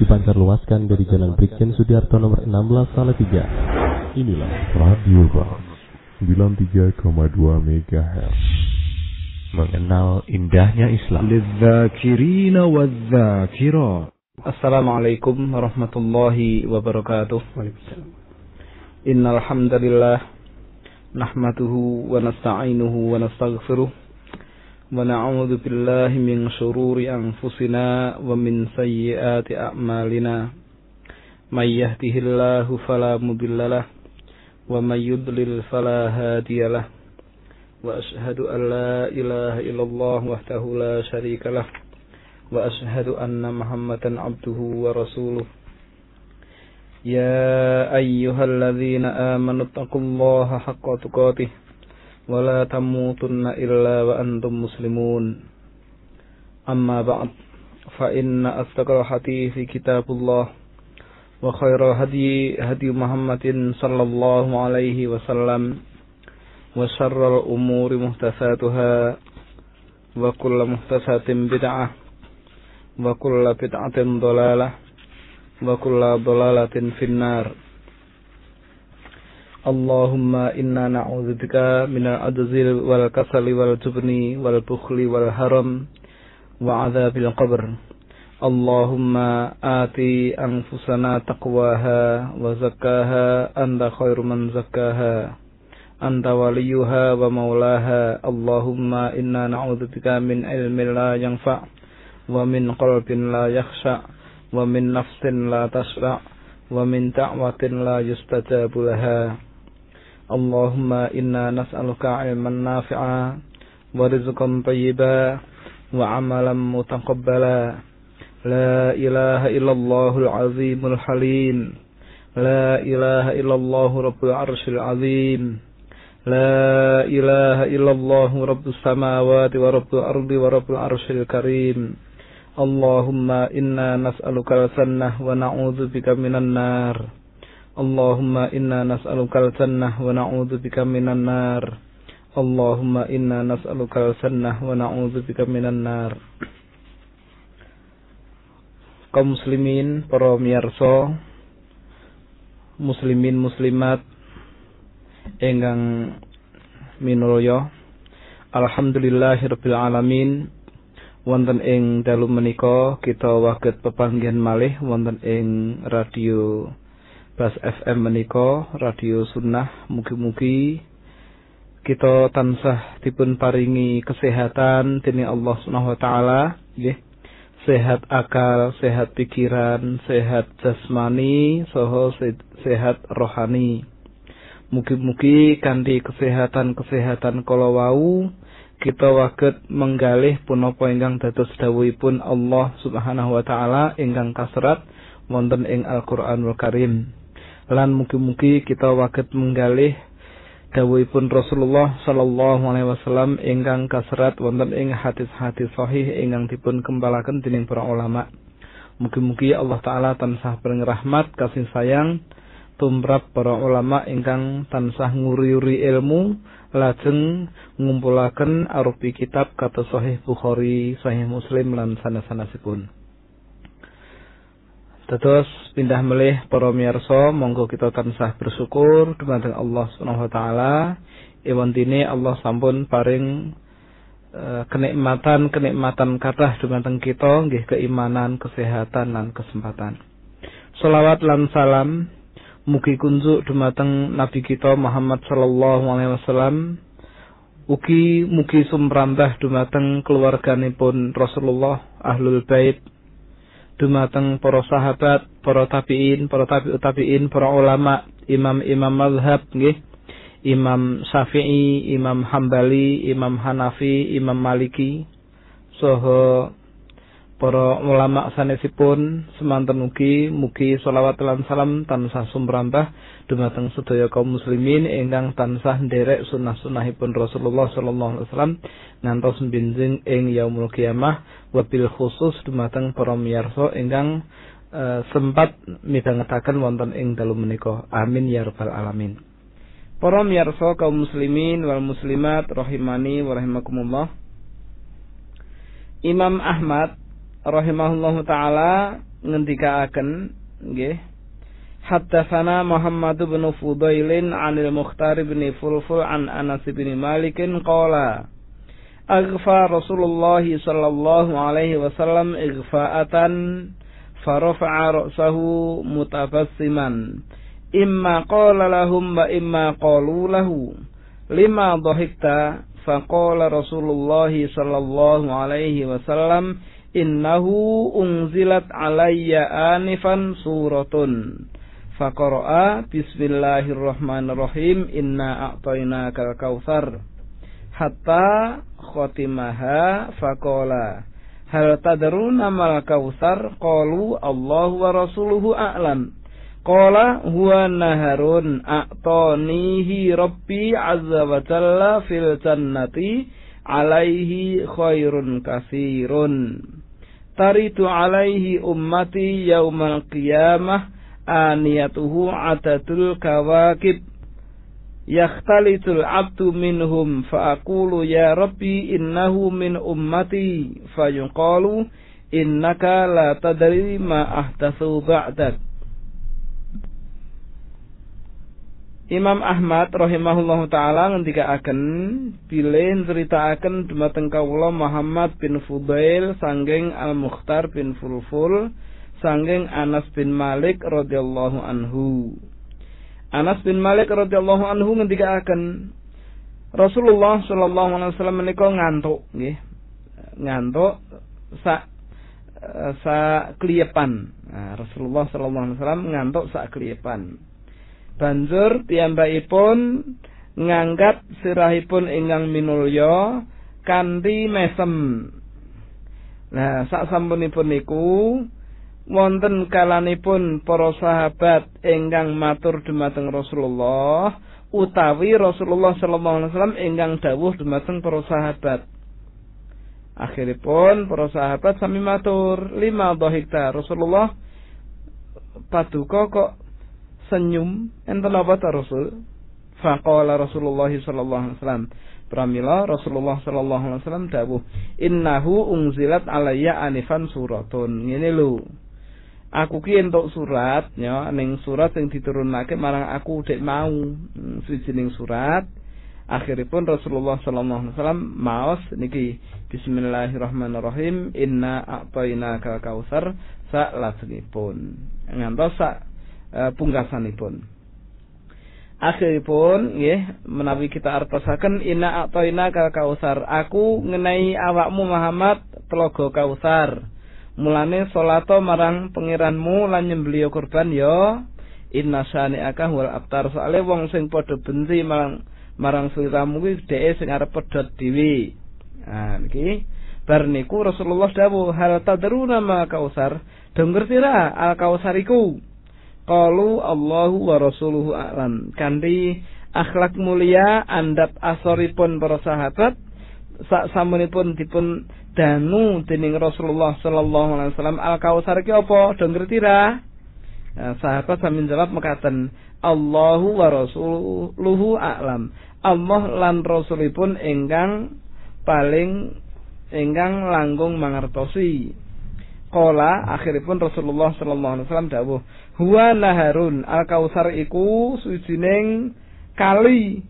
Dipancar luaskan dari Jalan Brigjen Sudiarto nomor 16 Salatiga. Inilah Radio Bang 93,2 MHz. Mengenal indahnya Islam. Assalamualaikum warahmatullahi wabarakatuh. Innal hamdalillah nahmatuhu wa nasta'inuhu wa nastaghfiruh wa min shururi anfusina wa min sayyiati a'malina. May yahdihillahu fala mudilla wa may wa asyhadu an la ilaha illallah wahdahu la syarikalah wa asyhadu anna muhammadan abduhu wa rasuluh. Ya ayyuhalladzina amanu taqullaha haqqa tuqatih. ولا تموتن إلا وأنتم مسلمون. أما بعد فإن أصدق الحديث كتاب الله وخير الهدي هدي محمد صلى الله عليه وسلم وشر الأمور محدثاتها وكل محدثة بدعة وكل بدعة ضلالة وكل ضلالة في النار. اللهم إنا نعوذ بك من العجز والكسل والجبن والبخل والهرم وعذاب القبر اللهم آت أنفسنا تقواها وزكاها أنت خير من زكاها أنت وليها ومولاها اللهم إنا نعوذ بك من علم لا ينفع ومن قلب لا يخشع ومن نفس لا تشبع ومن دعوة لا يستجاب لها Allahumma inna nas'aluka ilman nafi'a wa rizqan thayyiba wa amalan mutaqabbala. La ilaha illallahul azimul halim. La ilaha illallah rabbul arshil azim. La ilaha illallah rabbus samawati wa rabbil ardi wa rabbil arshil karim. Allahumma inna nas'aluka al-jannah wa na'udzubika nar. اللهم إنا نسألك الجنة ونعوذ بك من النار اللهم إنا نسألك الجنة ونعوذ بك من النار kaum muslimin, para miyarsa, muslimin muslimat ingkang minulya. Alhamdulillahirabbil alamin. Wonten ing dalu menika kita waget pepanggihan malih wonten ing radio Bas FM menika, radio sunnah. Mugi-mugi kita tansah dipun paringi kesehatan dening Allah Subhanahu wa taala, nggih. Sehat akal, sehat pikiran, sehat jasmani, soho sehat rohani. Mugi-mugi kanthi kesehatan-kesehatan kala wau kita waget menggalih punapa ingkang dados dawuhipun Allah Subhanahu wa taala ingkang kasrat wonten ing Al-Qur'anul Karim. Lan mugi-mugi kita waget menggalih dawuhipun Rasulullah sallallahu alaihi wasallam ingkang kasrat wonten ing hadis-hadis sahih ingkang dipun kembalaken dening para ulama. Mugi-mugi Allah taala tansah paring rahmat kasih sayang tumrap para ulama ingkang tansah nguri-uri ilmu lajeng ngumpulaken arupi kitab kata Sahih Bukhari, Sahih Muslim lan sanes-sanesipun. Terus pindah melih para miyarsa monggo kita tansah bersyukur dumateng Allah Subhanahu wa taala ewantine Allah sampun paring uh, kenikmatan-kenikmatan kathah dumateng kita nggih keimanan, kesehatan lan kesempatan. Salawat lan salam mugi kunjuk dumateng Nabi kita Muhammad sallallahu alaihi wasallam ugi mugi sumrambah dumateng keluarganipun Rasulullah Ahlul Bait dumateng para sahabat, para tabi'in, para tabi'ut tabi'in, para ulama, imam-imam mazhab nggih. Imam Syafi'i, Imam Hambali, Imam Hanafi, Imam Maliki, saha para ulama sanesipun semanten ugi mugi selawat lan salam tansah sumrambah dumateng sedaya kaum muslimin ingkang tansah nderek sunah-sunahipun Rasulullah sallallahu alaihi wasallam ngantos benjing ing yaumul kiamah. Wabil khusus dumateng para miyarsa ingkang uh, sempat midhangetaken wonten ing dalu menika. Amin ya rabbal alamin. Para miyarsa kaum muslimin wal muslimat rahimani wa rahimakumullah. Imam Ahmad rahimahullah taala ngendikaaken nggih حدثنا محمد بن فضيل عن المختار بن فلفل عن أنس بن مالك قال أغفى رسول الله صلى الله عليه وسلم إغفاءة فرفع رأسه متبسما. إما قال لهم وإما قالوا له. لما ضحكت فقال رسول الله صلى الله عليه وسلم إنه أنزلت علي آنفا سورة. Faqara'a bismillahirrahmanirrahim inna a'tainakal kautsar. Hatta khatimaha faqala hal tadruna mal kautsar? Qalu Allahu wa rasuluhu a'lam. Qala huwa naharun a'tanihi rabbi azza wa jalla fil jannati alaihi khairun kasirun taritu alaihi ummati yaumal qiyamah aniyatuhu adadul kawakib. Yakhtalitul abdu minhum faaqulu ya rabbi innahu min ummati. Fayuqalu innaka la tadri ma ahdatsu ba'dak. Imam Ahmad rahimahullahu taala ngendikaaken bilih critakaken dumateng kawula Muhammad bin Fudail sanggeng Al Mukhtar bin Fulful sanggeng Anas bin Malik radhiyallahu anhu. Anas bin Malik radhiyallahu anhu ngendikaaken Rasulullah sallallahu alaihi wasallam menika ngantuk nggih. Ngantuk sak sa kliyepan. Nah, Rasulullah sallallahu alaihi wasallam ngantuk sak kliyepan. Banjur piyambakipun ngangkat sirahipun ingkang minulya kanthi mesem. Nah, sak sampunipun niku wonten kalanipun para sahabat ingkang matur dumateng Rasulullah utawi Rasulullah sallallahu alaihi wasallam ingkang dawuh dumateng para sahabat. Akhiripun para sahabat sami matur lima dhahikta Rasulullah paduka kok senyum enten apa ta Rasul? Faqala Rasulullah sallallahu alaihi wasallam Pramila Rasulullah sallallahu alaihi wasallam dawuh innahu unzilat alayya anifan suratun ngene lho Aku ki entuk surat ya ning surat sing diturunake marang aku dek mau hmm, sijining surat akhiripun Rasulullah sallallahu alaihi wasallam maos niki bismillahirrahmanirrahim inna a'tainaka kautsar sak lajengipun ngantos sak uh, pungkasanipun. Akhiripun nggih menawi kita artosaken inna a'taina kal kausar. Aku ngenai awakmu Muhammad telaga kausar. Mulane salato marang pangeranmu lan nyembeliya kurban ya inna sani'aka wal abtar soale wong sing padha benci marang marang sliramu kuwi dheke sing arep pedhot dhewe. Nah niki bar niku Rasulullah dawuh hal tadruna ma kausar. Denger sira al kausariku. Qalu Allahu wa rasuluhu a'lam. Kanthi akhlak mulia andap asoripun para sahabat sak samunipun dipun dangu dening Rasulullah sallallahu alaihi wasallam al kausar ki apa? Do ngerti? Nah, sahabat sambil jawab mekaten Allahu wa rasuluhu a'lam. Allah lan rasulipun ingkang paling ingkang langkung mangertosi. Kola akhiripun Rasulullah sallallahu alaihi wasallam dawuh, "Huwa naharun al-kausar iku sujining kali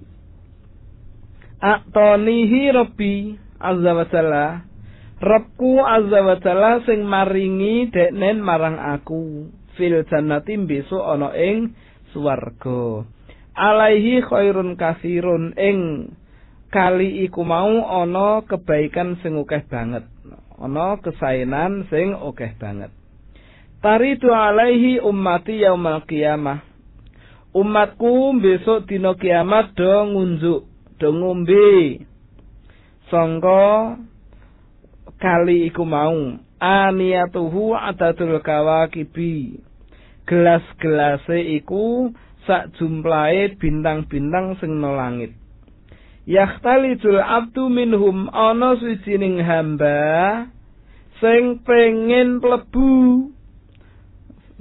Atonihi Rabbi azza wa jalla. Rabbku azza wa jalla sing maringi deknen marang aku fil jannati besok ana ing swarga. Alaihi khairun kasirun ing kali iku mau ana kebaikan sing akeh banget. ana kesaenan sing akeh banget. Taritu alaihi ummati yaumal qiyamah. Umatku besok dina kiamat do ngunjuk, do ngombe. Sangka kali iku mau. Aniyatuhu adadul kawakibi. Gelas-gelase iku sak jumlahe bintang-bintang sing no langit. Yakhtalijul abdu minhum ana suwijining hamba sing pengen mlebu.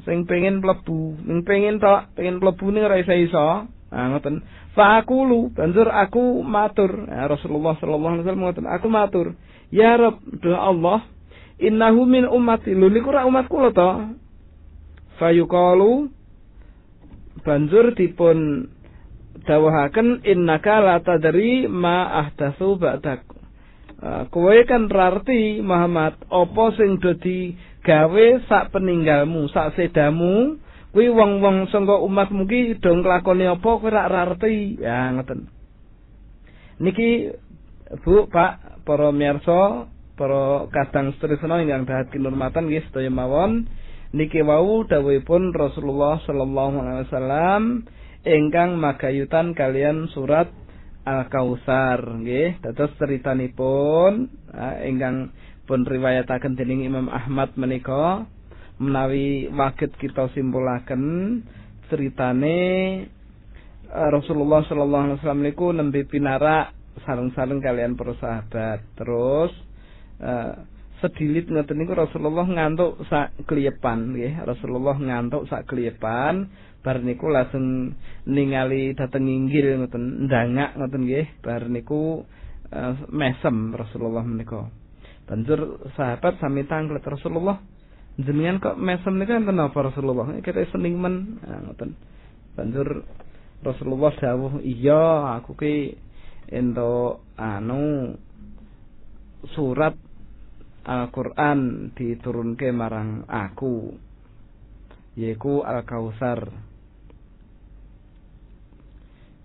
Sing pengen mlebu. Ning pengen tok pengen mlebu ning ora iso iso. Ah ngoten. Faqulu banjur aku matur. Ya, Rasulullah sallallahu alaihi wasallam ngoten aku matur ya Rabb do Allah innahu min ummati. Lho niku ra umat kula to fayuqalu banjur dipun dawuhaken innaka la tadri ma ahdatsu ba'dak. Uh, kowe kan rarti Muhammad apa sing dadi gawe sak peninggalmu sak sedamu. Kuwi wong-wong sangka umatmu ki do nglakoni apa kowe ra rarti ya ngoten. Niki Bu Pak para miyarsa para kadang stresna ingkang dahat kinurmatan nggih sedaya mawon niki wau dawuhipun Rasulullah sallallahu alaihi wasallam ingkang magayutan kalian surat Al-Kautsar nggih. Dados critanipun ingkang pun riwayataken dening Imam Ahmad menika menawi waget kita simpulaken ceritane Rasulullah sallallahu alaihi wasallam niku nembe pinarak sareng-sareng kalian para sahabat. Terus uh, sedilit ngoten niku Rasulullah ngantuk sak kliyepan nggih. Rasulullah ngantuk sak kliyepan bar niku langsung ningali dateng inggil ngoten ndangak ngoten nggih. Bar niku uh, mesem Rasulullah menika. Banjur sahabat sami tanglet Rasulullah jenengan kok mesem niku kenapa Rasulullah? Kita sening men. Nah, ngoten. Banjur Rasulullah dawuh iya aku ki ento anu surat Al-Qur'an diturunke marang aku yaiku Al-Kautsar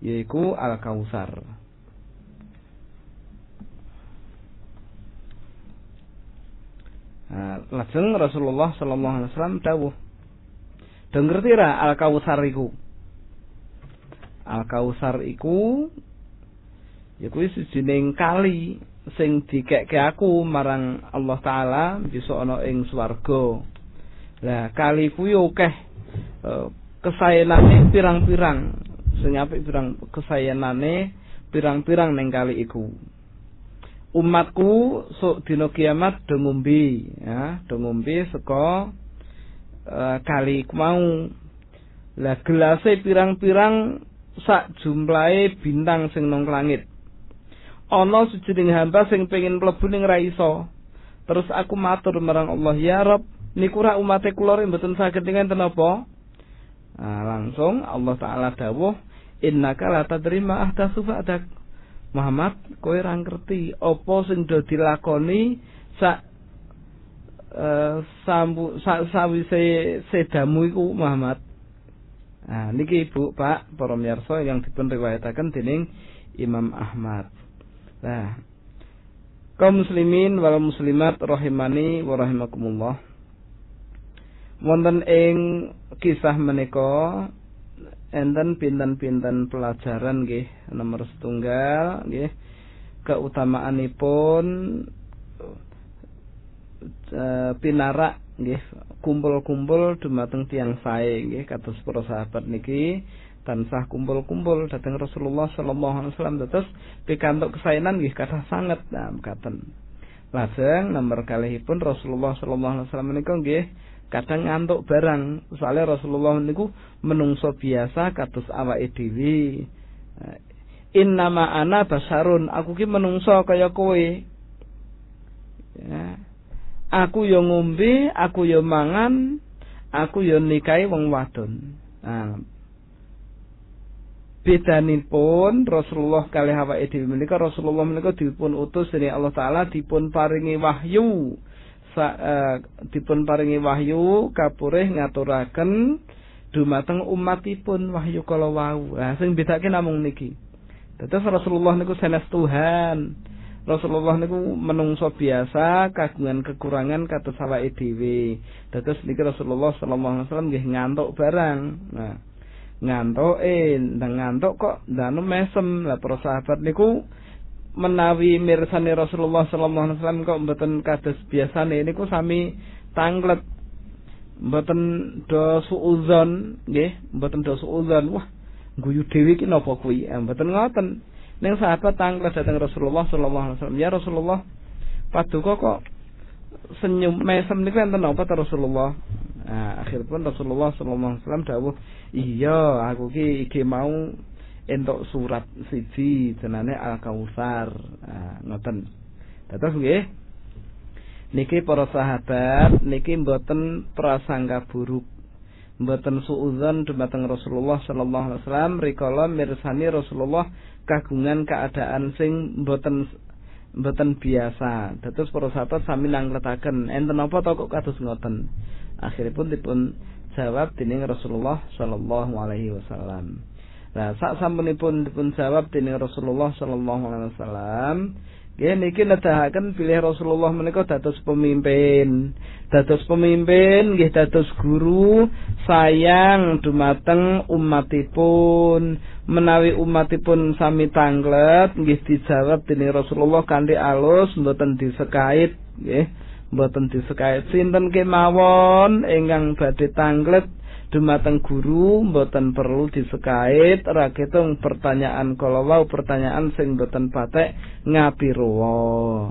yaiku Al-Kautsar. Nah, lajeng Rasulullah sallallahu alaihi wasallam dawuh. Denger tira Al-Kautsar iku. Al-Kautsar iku kuwi sijining kali sing dikekke aku marang Allah taala bisa ana ing swarga. Lah kali kuwi akeh uh, kesayenane pirang-pirang sing apik pirang kesayanane pirang-pirang ning kali iku. Umatku sok dina kiamat do ngombe, ya, do ngombe saka uh, kali iku mau. Lah gelase pirang-pirang sak jumlahe bintang sing nang langit. Ana sujining hamba sing pengin mlebu ning ra iso. Terus aku matur marang Allah, "Ya Rabb, niku ra umate kula mboten saged ngenten apa?" Nah, langsung Allah Ta'ala dawuh Innaka la tadrima ahdatsu ba'dak Muhammad kowe ora ngerti apa sing do dilakoni sak uh, sambu sak sawise sedamu iku Muhammad Nah niki Ibu Pak para miyarsa yang dipun riwayataken dening Imam Ahmad Nah kaum muslimin wal muslimat rahimani wa rahimakumullah. Wonten ing kisah menika enten pinten-pinten pelajaran nggih nomor setunggal nggih keutamaanipun e, pinarak nggih kumpul-kumpul dumateng tiang sae nggih kados para sahabat niki tansah kumpul-kumpul dhateng Rasulullah sallallahu alaihi wasallam dados pikantuk kesaenan nggih kathah sanget. Nah katen lajeng nomor kalihipun Rasulullah sallallahu alaihi wasallam menika nggih kadang ngantuk barang soalnya Rasulullah niku menungso biasa kados awake dhewe. In nama ana basarun. Aku ki menungso kaya kowe. Ya. aku yo ngombe aku yo mangan aku yo nikahi wong wadon. Nah, bedanipun Rasulullah kali awake dhewe menika Rasulullah menika dipun utus dening Allah taala dipun paringi wahyu sa, uh, dipun paringi wahyu kapurih ngaturaken dumateng umatipun wahyu kala wau. Nah, sing bedake namung niki. Dados Rasulullah niku sanes Tuhan. Rasulullah niku menungso biasa kagungan kekurangan kata awake dhewe. Dados niki Rasulullah sallallahu alaihi wasallam ngantuk barang. Nah, ngantuk eh ngantuk kok ndanu mesem. Lah para sahabat niku menawi mirsani Rasulullah sallallahu alaihi wasallam kok mboten kados biasane niku sami tanglet. Mboten do suudzon nggih mboten do suudzon wah guyu dhewe iki napa kuwi? Eh, mboten ngoten. Ning sahabat tanglet dateng Rasulullah sallallahu alaihi wasallam. Ya Rasulullah paduka kok senyum mesem niku enten napa ta Rasulullah nah, akhiripun Rasulullah sallallahu alaihi wasallam dawuh iya aku ki iki mau entuk surat siji jenenge Al Kautsar. Nah, ngoten. Dados nggih. niki para sahabat niki mboten prasangka buruk mboten suudzon dumateng Rasulullah sallallahu alaihi wasallam rikala mirsani Rasulullah kagungan keadaan sing mboten mboten biasa. Dados para sahabat sami nangletaken enten apa to kok kados ngoten. Akhiripun dipun jawab dening Rasulullah sallallahu alaihi wasallam. Nah, sak sampunipun dipun jawab dening Rasulullah sallallahu alaihi wasallam, Nggih niki nedahaken pilih Rasulullah menika dados pemimpin. Dados pemimpin nggih dados guru sayang dumateng umatipun. Menawi umatipun sami tanglet nggih dijawab dening Rasulullah kanthi alus mboten disekait nggih. Mboten disekait sinten kemawon ingkang badhe tanglet dumateng guru mboten perlu disekait raketung pertanyaan kalau pertanyaan sing mboten patek ngapiro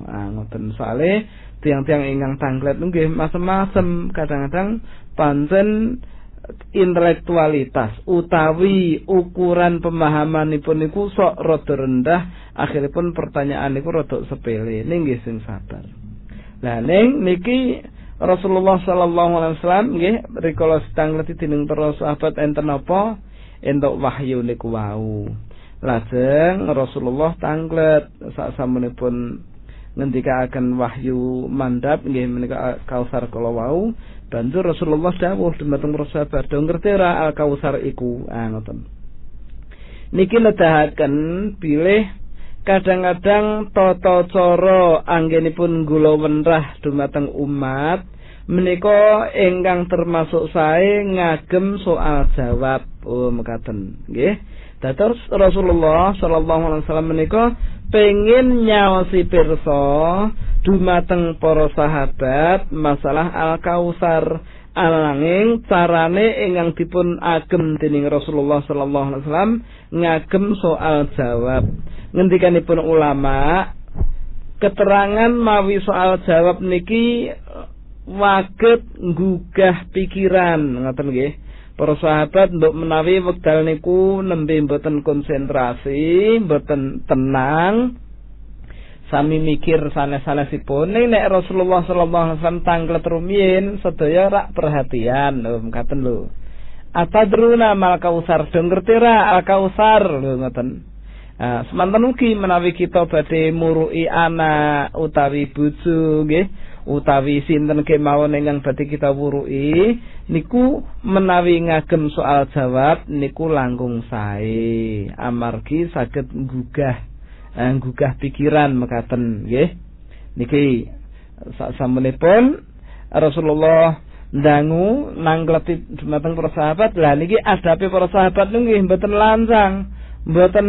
ah ngoten sale tiang-tiang ingkang tanglet nggih masem-masem kadang-kadang pancen intelektualitas utawi ukuran pemahamanipun niku sok rada rendah akhiripun pertanyaan niku rada sepele. Nggih sing sabar. Lah ning niki Rasulullah sallallahu alaihi wasallam nggih rikala sedang leti dening para sahabat enten apa entuk wahyu niku wau. Lajeng Rasulullah tanglet sak samunipun ngendikaaken wahyu mandap nggih menika kausar kala wau banjur Rasulullah dawuh dumateng para sahabat do ngerti ora al kausar iku ah ngoten. Niki nedahaken pilih kadang-kadang tata cara anggenipun gula wenrah dumateng umat menika ingkang termasuk sae ngagem soal jawab. Oh mekaten. Nggih. Dados Rasulullah sallallahu alaihi wasallam menika pengin nyaosi pirsa dumateng para sahabat masalah al-kausar. Alanging carane ingkang dipun agem dening Rasulullah sallallahu alaihi wasallam ngagem soal jawab ngendikanipun ulama keterangan mawi soal jawab niki waget gugah pikiran. Ngoten nggih. Para sahabat untuk menawi wekdal niku nembe mboten konsentrasi mboten tenang sami mikir sanes-sanesipun. Ning nek Rasulullah sallallahu alaihi wasallam tanglet rumiyin sedaya rak perhatian. Lho mekaten lho. Atadruna mal kausar do ngerti ra Semanten ugi menawi kita badhe murui anak utawi bojo nggih utawi sinten kemawon ingkang badhe kita wurui niku menawi ngagem soal jawab niku langkung sae amargi saged gugah eh, gugah pikiran mekaten nggih. Niki sasampunipun Rasulullah ndangu nangleti dumateng para sahabat lah niki adape para sahabat nggih mboten lancang mboten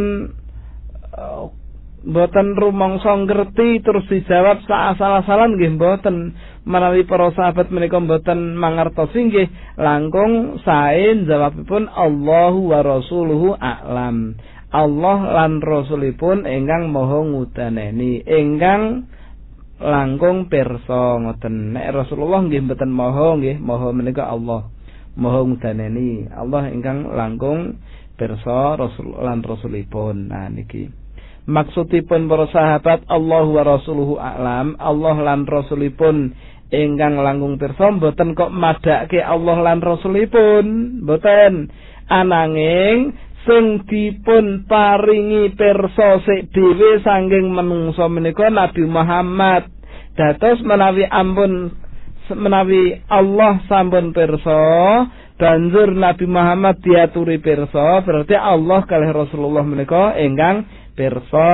mboten rumangsa ngerti terus dijawab sak asal-asalan nggih mboten. Menawi para sahabat menika mboten mangertosi nggih langkung sae jawabipun Allahu wa rasuluhu a'lam. Allah lan rasulipun ingkang maha ngudaneni ingkang langkung pirsa ngoten. Nek Rasulullah nggih mboten maha nggih maha menika Allah maha ngudaneni. Allah ingkang langkung pirsa rasul lan rasulipun. Nah niki maksudipun para sahabat Allah wa rasuluhu a'lam Allah lan rasulipun ingkang langkung pirsa mboten kok madake Allah lan rasulipun. Mboten. Ananging sing dipun paringi pirsa sik dhewe sanging menungso menika Nabi Muhammad. Dados menawi ampun menawi Allah sampun pirsa banjur Nabi Muhammad diaturi pirsa berarti Allah kalih Rasulullah menika ingkang pirsa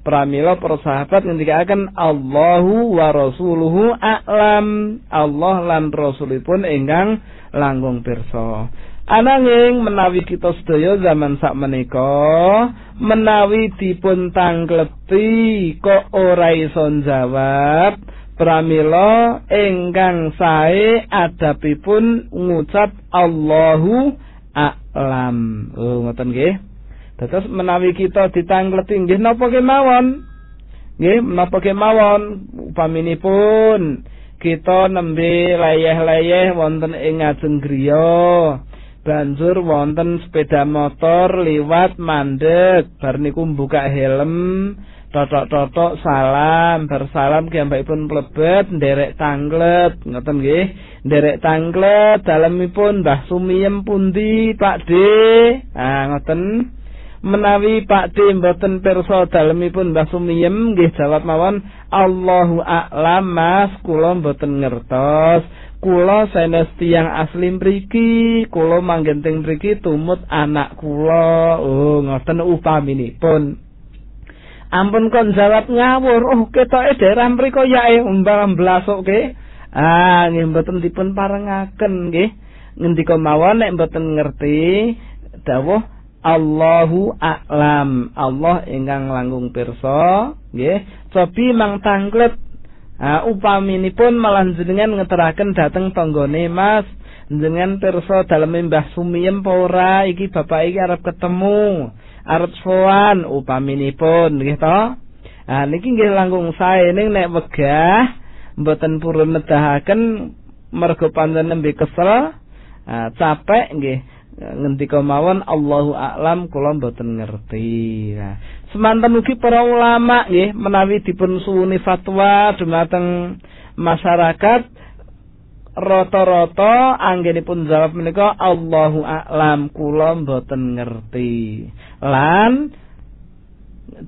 pramila para sahabat ngendikaken Allahu wa rasuluhu a'lam. Allah lan rasulipun ingkang langkung pirsa. Ananging menawi kita sedaya zaman sak menika menawi dipun tangkleti kok ora iso jawab pramila ingkang sae adapipun ngucap Allahu a'lam. Oh ngoten nggih Terus menawi kita ditangleti nggih napa kemawon? Nggih, menapa kemawon? Upaminipun kita nembe layeh-layeh wonten ing ngajeng griya. Banjur wonten sepeda motor liwat mandek bar niku buka helm totok-totok salam bersalam pun plebet nderek tanglet. Ngoten nggih? Nderek tanglet dalemipun Mbah Sumiem pundi Pak D? Ah ngoten menawi Pak D mboten pirsa dalemipun Mbah Sumiem nggih jawab mawon Allahu a'lam Mas. Kula mboten ngertos. Kula sanes tiyang asli mriki kula manggen teng mriki tumut anak kula. Oh ngoten upaminipun. Ampun kon jawab ngawur. Oh ketoke daerah mriku ya eh umbang blasuke ah nggih mboten dipun parengaken nggih. Ngendika mawon nek mboten ngerti dawuh Allahu a'lam. Allah ingkang langkung pirsa nggih. Cobi mang tanglet. Ah upaminipun malah jenengan ngeteraken dhateng tanggane Mas. Jenengan pirsa dalem Mbah Sumiem apa ora? Iki bapak iki arep ketemu arep sowan upaminipun nggih to. Ah niki nggih langkung sae. Ning nek wegah mboten purun nedahaken mergo pancen nembe kesel ah, capek nggih ngendika mawon Allahu a'lam kula mboten ngerti. Nah semanten ugi para ulama nggih menawi dipun suwuni fatwa dumateng masyarakat rata-rata anggenipun jawab menika Allahu a'lam kula mboten ngerti. Lan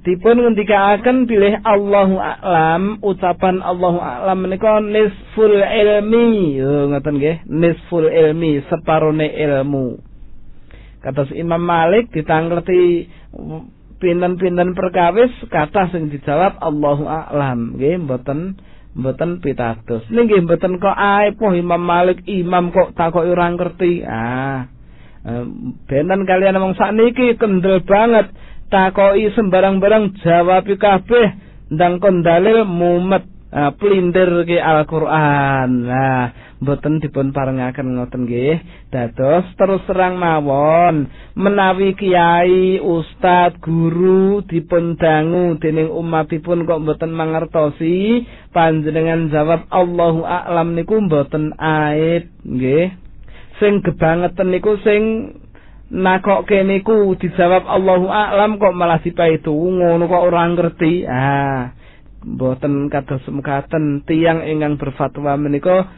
dipun ngendikaaken pilih Allahu a'lam ucapan Allahu a'lam menika nisful ilmi. Yo ngoten nggih nisful ilmi separone ilmu kata Imam Malik ditangkleti pinten-pinten perkawis kata sing dijawab Allahu a'lam. Nggih mboten mboten pitados. Nggih mboten kok ae poh Imam Malik imam kok takoki ora ngerti. Ah benen kalian wong sakniki kendel banget takoki sembarang-barang jawab kabeh ndang kon dalil mumet ah, pelintir ke Al-Qur'an. Nah boten dipun parengaken ngoten nggih. Dados terus serang mawon menawi kiai ustad guru dipun dangu dening umatipun kok boten mangertosi panjenengan jawab Allahu a'lam niku boten aib nggih. Sing gebangeten niku sing nakokke niku dijawab Allahu a'lam kok malah dipaitu ngono kok ora ngerti. Ah boten kados mekaten tiang ingkang berfatwa menika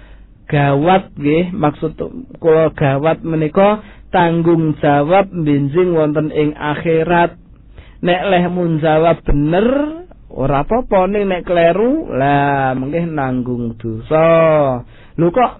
gawat nggih. Maksud kula gawat menika tanggung jawab benjing wonten ing akhirat. Nek leh mun bener ora apa-apa. Ning nek kleru lah mengke nanggung dosa. Lho kok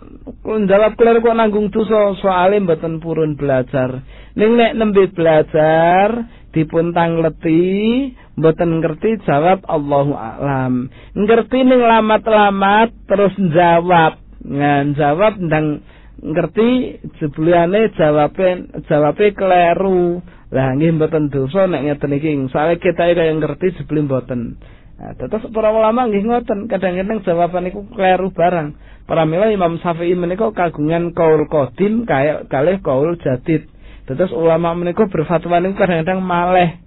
jawab kleru kok nanggung dosa? Soalé mboten purun belajar. Ning nek nembe belajar dipun tangleti mboten ngerti jawab Allahu a'lam ngerti ning lamat-lamat terus jawab ngan jawab ndang ngerti jebulane jawabe jawabe kleru lah nggih mboten dosa nek ngeten iki soalé kita kaya ngerti jebule mboten Nah, terus para ulama nggih ngoten, kadang-kadang jawaban iku kleru barang. Para mila Imam Syafi'i menika kagungan kaul qadim kaya kalih kaul jadid. Terus ulama menika berfatwa niku kadang-kadang maleh.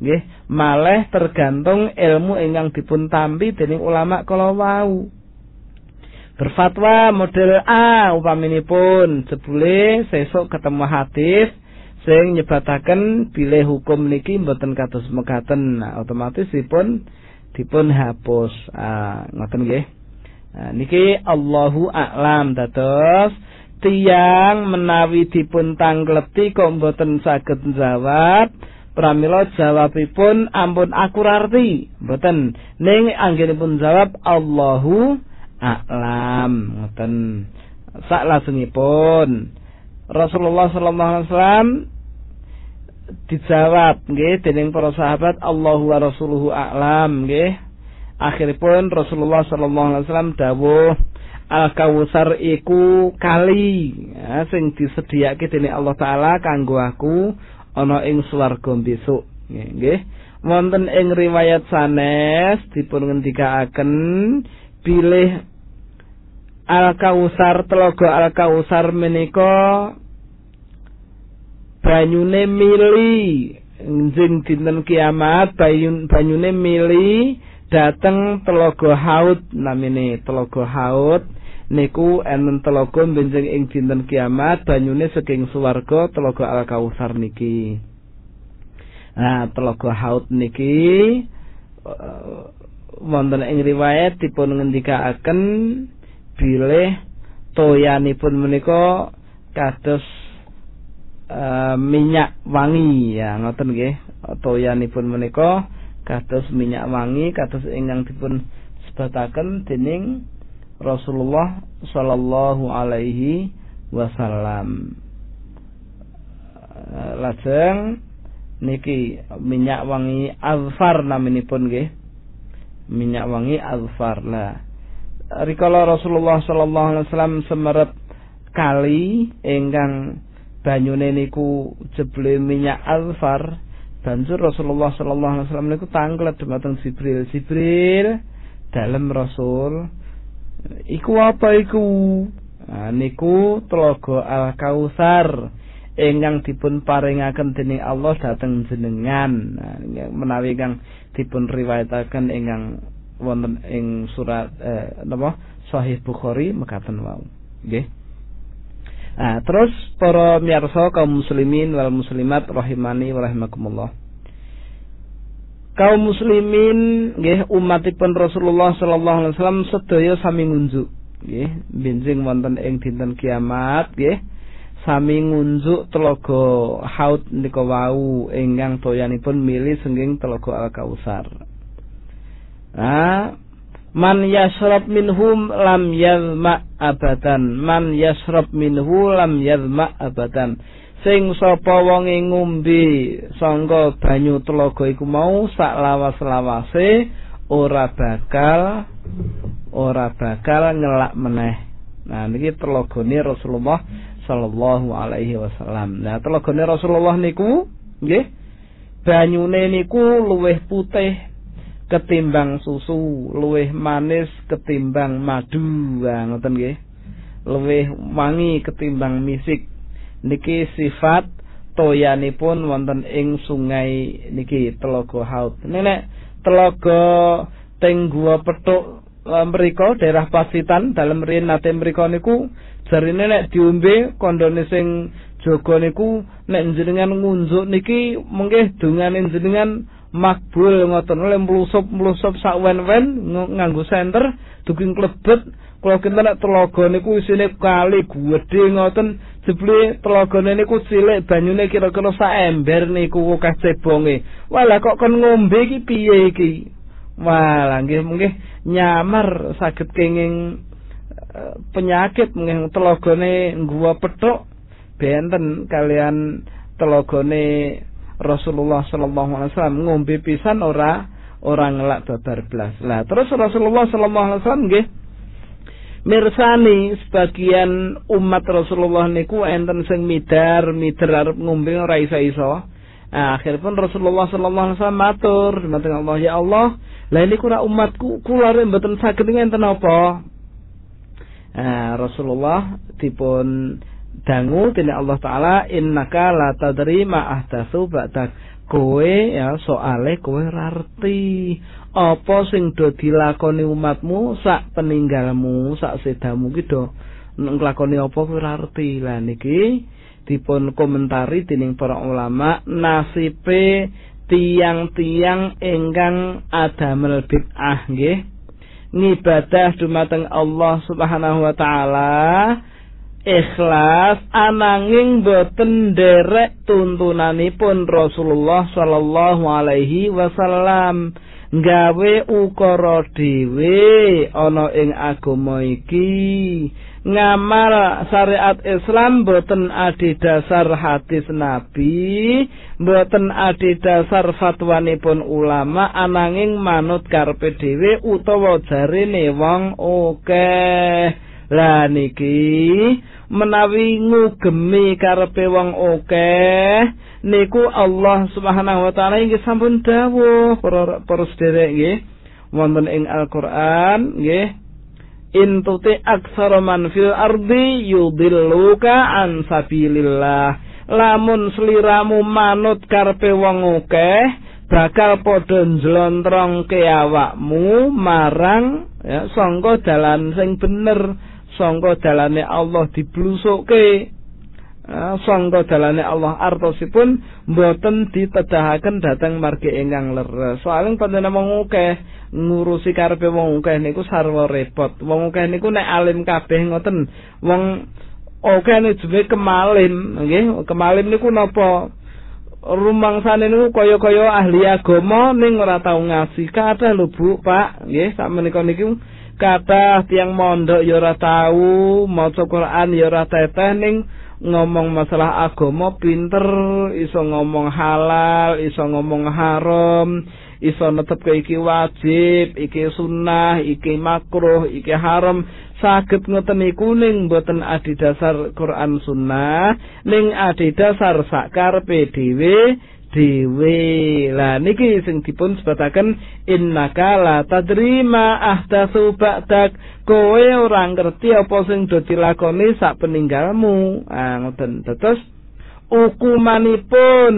Nggih, maleh tergantung ilmu ingkang dipun tampi dening ulama kala wau. berfatwa model A upaminipun jebule sesuk ketemu hadis sing nyebataken bilih hukum niki mboten kados mekaten nah, otomatis dipun dipun hapus. Ah, ngoten nggih. Nah, niki Allahu a'lam dados tiang menawi dipun tangleti kok mboten saged jawab pramila jawabipun ampun akurarti mboten. Ning anggenipun jawab Allahu a'lam. Ngoten. Sak lasungipun. Rasulullah wasallam dijawab nggih dening para sahabat Allahu wa rasuluhu a'lam nggih. Akhiripun Rasulullah sallallahu alaihi dawuh Al Kausar iku kali ya, sing disediake dening Allah taala kanggo aku ana ing swarga besok. Nggih wonten ing riwayat sanes dipun ngendikaaken pilih Al-Kausar telogo Al-Kausar menika banyune mili. Jeng dinten kiamat bayun banyune mili dateng telogo haut namine telogo haut niku enten telogo benjing ing dinten kiamat banyune saking swarga telogo Al-Kausar niki. Nah telogo haut niki wonten ing riwayat dipun ngendikaaken bilih toyanipun menika kados uh, minyak wangi. Ya ngoten nggih toyanipun menika kados minyak wangi kados ingkang dipun sebataken dening Rasulullah sallallahu alaihi wasallam. Uh, lajeng niki minyak wangi azfar naminipun nggih? Minyak wangi azfar. Lah rikala Rasulullah sallallahu alaihi wasallam semerep kali ingkang banyune niku jeble minyak alfar banjur Rasulullah sallallahu alaihi wasallam niku tanglet dumateng Jibril. Jibril dalem Rasul iku apa iku? Nah, niku telaga Al Kausar ingkang dipun paringaken dening Allah dhateng jenengan. Nah, menawi kang dipun riwayataken ingkang wonten ing surat eh, napa? Sahih Bukhari mekaten wau. Nggih. Nah, terus para miyarsa kaum muslimin wal muslimat rahimani wa rahimakumullah. Kaum muslimin nggih umatipun Rasulullah sallallahu alaihi wasallam sedaya sami ngunjuk nggih benjing wonten ing dinten kiamat nggih sami ngunjuk telaga haud nika wau ingkang toyanipun milih sengging telaga Al-Kausar. Nah, Man yasrab minhum lam yazma abadan. Man yasrab minhu lam yazma abadan. Sing sapa wonge ngombe sangka banyu telaga iku mau sak lawas-lawase ora bakal ora bakal ngelak meneh. Nah niki telagane Rasulullah sallallahu alaihi wasallam. Nah telagane Rasulullah niku nggih banyune niku luwih putih ketimbang susu, luwih manis ketimbang madu. Nah, ngoten nggih. Luwih wangi ketimbang misik. Niki sifat toyanipun wonten ing sungai niki Telaga Haut. Nenek Telaga teng gua petuk e, mriku daerah Pasitan dalem riyen nate mriku niku jarine nek diombe kondone sing jaga niku nek jenengan ngunjuk niki mengke dongane jenengan makbul ngoten oleh mlusup-mlusup sak wen-wen nganggo senter duking klebet kula kinten nek telaga niku isine kali gedhe ngoten jebule telagane niku cilik banyune kira-kira sak ember niku akeh cebonge. Walah kok kon ngombe iki? Piye iki? Walah nggih nggih. Nyamar saged kenging uh, penyakit nggih telagane ngguwa petuk. Benten kalian telagane Rasulullah sallallahu alaihi wasallam ngombe pisan ora ora ngelak babar blas. Lah terus Rasulullah sallallahu alaihi wasallam nggih mirsani sebagian umat Rasulullah niku enten sing midar, midar arep ngombe ora iso-iso. Nah, akhiripun Rasulullah sallallahu alaihi wasallam matur dumateng Allah ya Allah, lah ini kura umatku kula mboten saged ngenten apa? Nah, Rasulullah dipun dangu tini Allah taala innaka la tadri ma ahdatsu ba'dak kowe ya soale kowe rarti apa sing do dilakoni umatmu sak peninggalmu sak sedamu ki do nglakoni apa kowe rarti lah niki dipun komentari dening para ulama nasibe tiang-tiang ingkang adamel bid'ah nggih. Ngibadah dumateng Allah Subhanahu wa taala ikhlas ananging boten derek tuntunanipun Rasulullah sallallahu alaihi wasallam gawe ukara dhewe ana ing agama iki ngamal syariat Islam boten adi dasar hadis Nabi boten adi dasar fatwanipun ulama ananging manut karepe dhewe utawa jarine wong oke okay. Lah niki menawi ngugemi karepe wong akeh niku Allah Subhanahu wa taala inggih sampun dawuh. Para sederek nggih wonten ing Al-Qur'an nggih in tuti aksara man fil ardi yudilluka an sabilillah. Lamun sliramu manut karepe wong akeh bakal padha njlontrongke awakmu marang ya sangka dalan sing bener sangka dalane Allah diblusukke uh, sangka dalane Allah artosipun mboten ditedahaken dhateng margi ingkang leres. Soaling panjenengan wong akeh ngurusi karepe wong akeh niku sarwa repot. Wong akeh niku nek alim kabeh ngoten. Wong akeh nek jenenge kemalim, nggih. Kemalim niku napa? rumangsane niku kaya-kaya ahli agama ning ora tau ngasih kathah lho Bu Pak nggih sak menika niku kathah tiyang mondok ya ora tau maca Quran ya ora teteh ning ngomong masalah agama pinter iso ngomong halal iso ngomong haram iso netep iki wajib iki sunnah iki makruh iki haram. Saged ngoten niku ning boten adi Quran Sunnah ning adi dasar sakarepe dhewe dhewe lah niki sing dipun sebataken innaka la tadri ma ahdatsu ba'dak. Kowe ora ngerti apa sing do dilakoni sak peninggalmu. Ah ngoten. Terus ukumanipun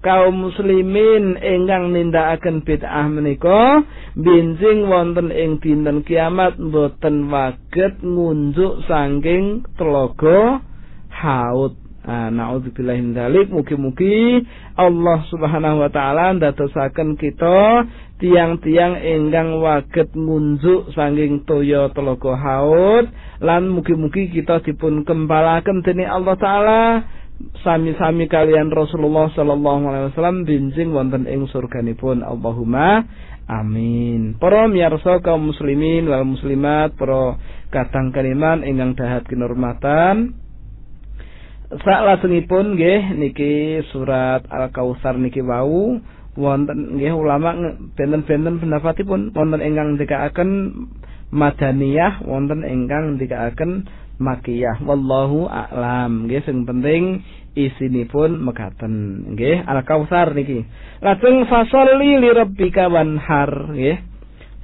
kaum muslimin ingkang nindakaken bid'ah menika binjing wonten ing dinten kiamat mboten waget ngunjuk saking telaga haud Ah, min dzalik. Mugi-mugi Allah Subhanahu wa taala ndadosaken kita tiang-tiang ingkang waget ngunjuk saking toya telaga haud. Lan mugi-mugi kita dipun kembalaken dening Allah taala. Sami-sami kalian Rasulullah sallallahu alaihi wasallam binjing wonten ing surganipun. Allahumma amin. Para miyarsa kaum muslimin wal muslimat para kadang kaliman ingkang dahat kinurmatan sak lajengipun nggih niki surat Al-Kautsar niki wau wonten nggih ulama benten-benten pendapatipun wonten ingkang ndikaaken madaniyah wonten ingkang ndikaaken makiyah. Wallahu a'lam. Nggih sing penting isinipun mekaten. Nggih al kausar niki. Lajeng fasolli li rabbika wanhar. Nggih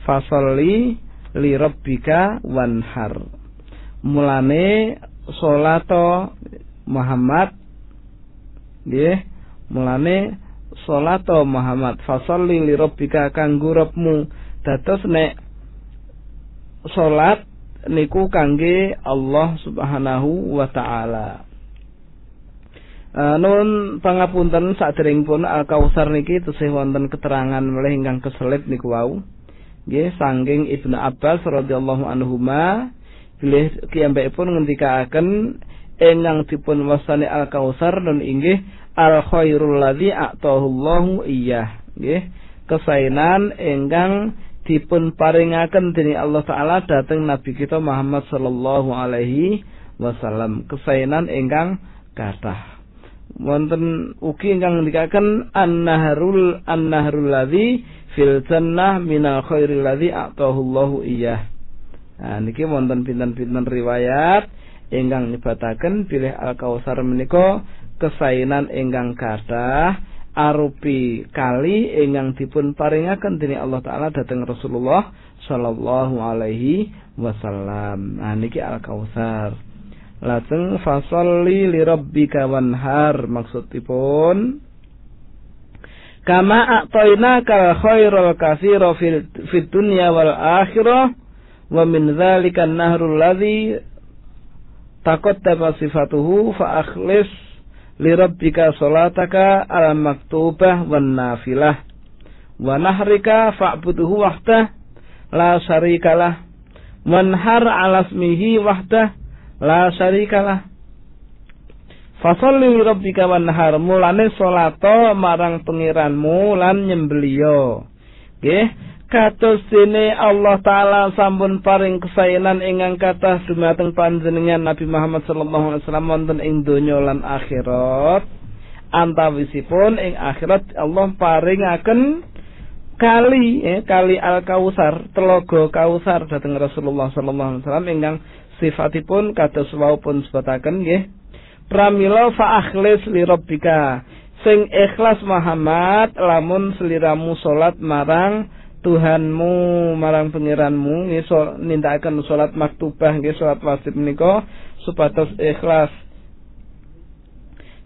fasolli li rabbika wanhar. Mulane salato Muhammad nggih mulane salato Muhammad fasolli li rabbika kanggo Rabbmu dados nek salat niku kangge Allah Subhanahu wa taala. Uh, nun pangapunten saderengipun Al Kausar niki tesih wonten keterangan melih ingkang keselit niku wau. Nggih saking Ibnu Abbas radhiyallahu anhuma bilih kiyambakipun ngendikaaken ingkang dipun wasani Al Kausar nun inggih al khairul ladzi a'tahu Allahu iyyah. Nggih. Kesainan ingkang dipun paringaken dening Allah taala dhateng nabi kita Muhammad sallallahu alaihi wasallam. Kesainan ingkang kathah. Wonten ugi ingkang ngendikaken an-nahrul an-nahrul ladzi fil jannah minal khairil ladzi atahu Allahu iyyah. Nah niki wonten pinten-pinten riwayat ingkang nyebataken bilih al-kausar menika kesainan ingkang kathah arupi kali ingkang dipun paringaken dening Allah taala dhateng Rasulullah sallallahu alaihi wasallam. Nah niki Al-Kautsar. Lajeng fasolli li rabbika wanhar maksudipun kama a'tayna kal khairul katsira fil fid wal akhirah wa min dzalika an-nahrul ladzi taqaddama sifatuhu fa akhlis lirabbika salataka al maktubah wan nafilah. Wa nahrika wahdah la syarikalah. Wanhar ala ismihi wahdah la syarikalah. Fasalli rabbika wanhar mulane salata marang pengiranmu lan nyembeliyo nggih kados dene Allah taala sampun paring kesayanan ingkang kathah dumateng panjenengan Nabi Muhammad sallallahu alaihi wasallam wonten ing donya lan akhirat. Antawisipun ing akhirat Allah paringaken kali eh, kali Al Kausar telaga Kausar dhateng Rasulullah sallallahu alaihi wasallam ingkang sifatipun kados wau sebataken nggih. Pramila fa akhlis li rabbika sing ikhlas Muhammad lamun seliramu salat marang Tuhanmu marang pengiranmu ngisor nindakaken salat maktubah nggih salat wajib menika supados ikhlas.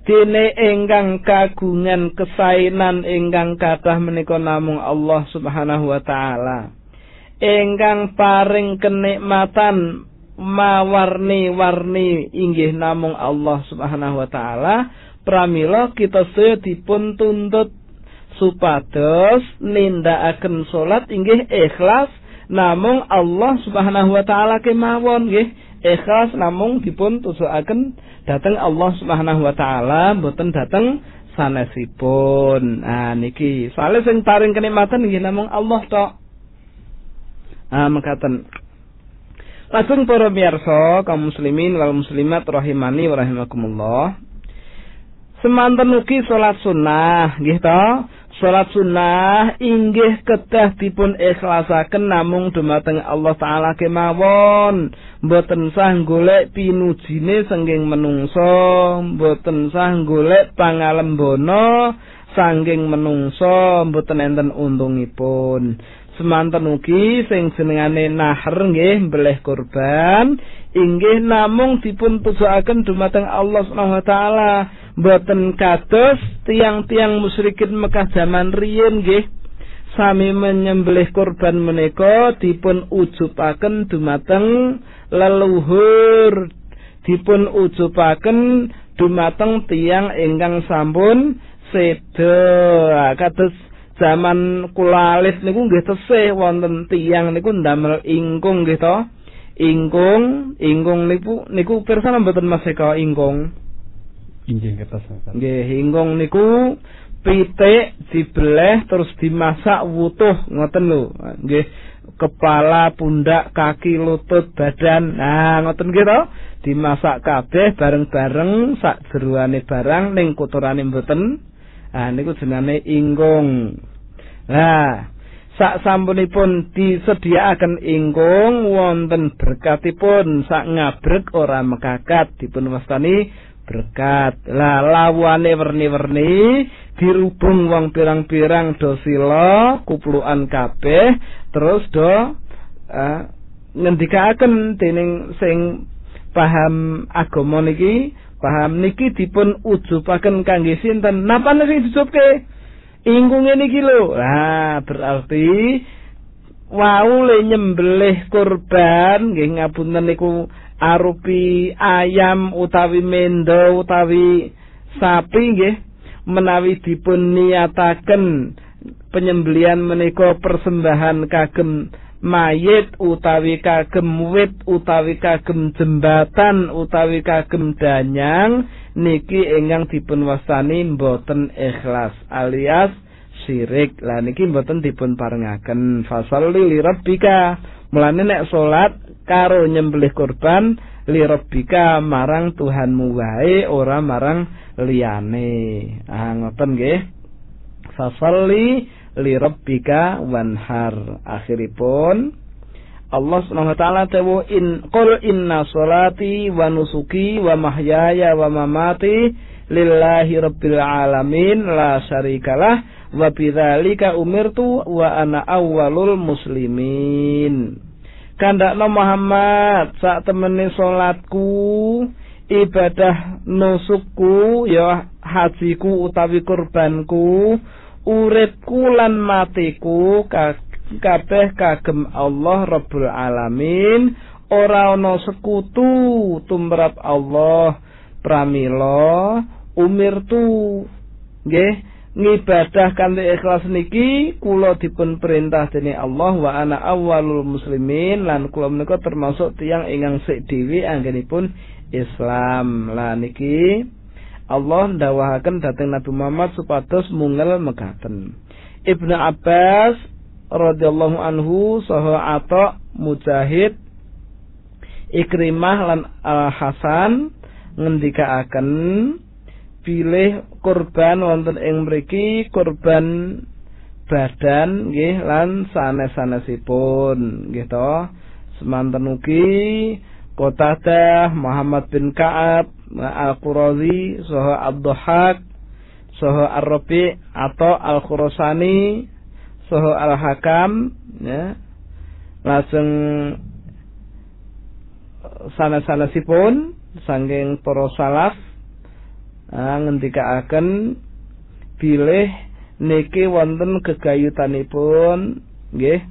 Dene ingkang kagungan kesainan ingkang kathah menika namung Allah Subhanahu wa taala. Ingkang paring kenikmatan mawarni-warni inggih namung Allah Subhanahu wa taala. Pramila kita sedaya dipun tuntut supados nindakaken salat inggih ikhlas namung Allah Subhanahu wa taala kemawon nggih ikhlas namung dipun tujuaken dhateng Allah Subhanahu wa taala mboten dhateng sanesipun nah niki soalnya sing paring kenikmatan nggih namung Allah tok ah mekaten Langsung para miyarsa kaum muslimin wal muslimat rahimani wa rahimakumullah. Semanten ugi salat sunnah nggih? Salat sunnah inggih kedah dipun ikhlasaken namung dumateng Allah taala kemawon. Mboten sah golek pinujine sengking menungso, mboten sah golek pangalembono sangking menungso, mboten enten untungipun. Semanten ugi sing jenengane nahr nggih mbelih kurban inggih namung dipun tujuaken dumateng Allah Subhanahu wa taala. Mboten kados tiang-tiang musyrikin Mekah zaman riyin nggih. Sami menyembelih kurban menika dipun ujupaken dumateng leluhur. Dipun ujupaken dumateng tiang ingkang sampun seda. Kados zaman kula niku nggih tesih wonten tiyang niku ndamel ingkung nggih to. Ingkung, ingkung niku niku pirsa mboten Mas Eka ingkung. Inggih kertas. Nggih, ingkung niku pitik dibeleh terus dimasak wutuh ngoten lho. Nggih, kepala, pundak, kaki, lutut, badan. Nah, ngoten nggih to. Dimasak kabeh bareng-bareng sak jeruane barang ning kotorane mboten. Ah niku jenenge ingkung. Nah, sak sampunipun disediakaken ingkung wonten berkatipun. Sak ngabrek ora mekakat dipun wastani berkat. Lah lawane werni-werni dirubung wong pirang-pirang do sila kuplukan kabeh terus do uh, ngendikaken dening sing paham agama niki. Paham niki dipun ujubaken kangge sinten? Napa sing dijupke ingkunge niki lho. Nah, berarti wau le nyembelih kurban nggih ngapunten niku arupi ayam utawi mendo utawi sapi nggih menawi dipun niataken penyembelian menika persembahan kagem mayit utawi kagem wit utawi kagem jembatan utawi kagem danyang niki ingkang dipun wastani mboten ikhlas alias syirik. Lah niki mboten dipun parengaken fasalli li rabbika mulane nek salat karo nyembelih kurban li rabbika marang Tuhanmu wae ora marang liyane. Ah ngoten nggih. Fasalli li rabbika wanhar. Akhiripun Allah Subhanahu wa taala tawu in qul inna salati wa nusuki wa mahyaya wa mamati lillahi rabbil alamin la syarikalah wa bidzalika umirtu wa ana awwalul muslimin. Kandakno Muhammad sak temene salatku ibadah nusukku ya hajiku utawi kurbanku uripku lan matiku kabeh kagem Allah Rabbul Alamin ora ana sekutu tumrap Allah pramila umirtu nggih ngibadah kanthi ikhlas niki kula dipun perintah dening Allah wa ana awwalul muslimin lan kula menika termasuk tiyang ingkang sik dhewe anggenipun Islam lan niki Allah ndawahaken dhateng Nabi Muhammad supados mungel mekaten. Ibnu Abbas radhiyallahu anhu saha Atha Mujahid Ikrimah lan Al Hasan ngendikaaken pilih kurban wonten ing mriki kurban badan nggih lan sanes-sanesipun nggih to. Semanten ugi Qatadah Muhammad bin Ka'ab Al-Qurazi Soho Abduhak Soho Ar-Rabi atau Al-Khurasani Soho Al-Hakam ya. langsung sana-sana sipun sangking para salaf ngendikaaken bilih niki wonten gegayutanipun nggih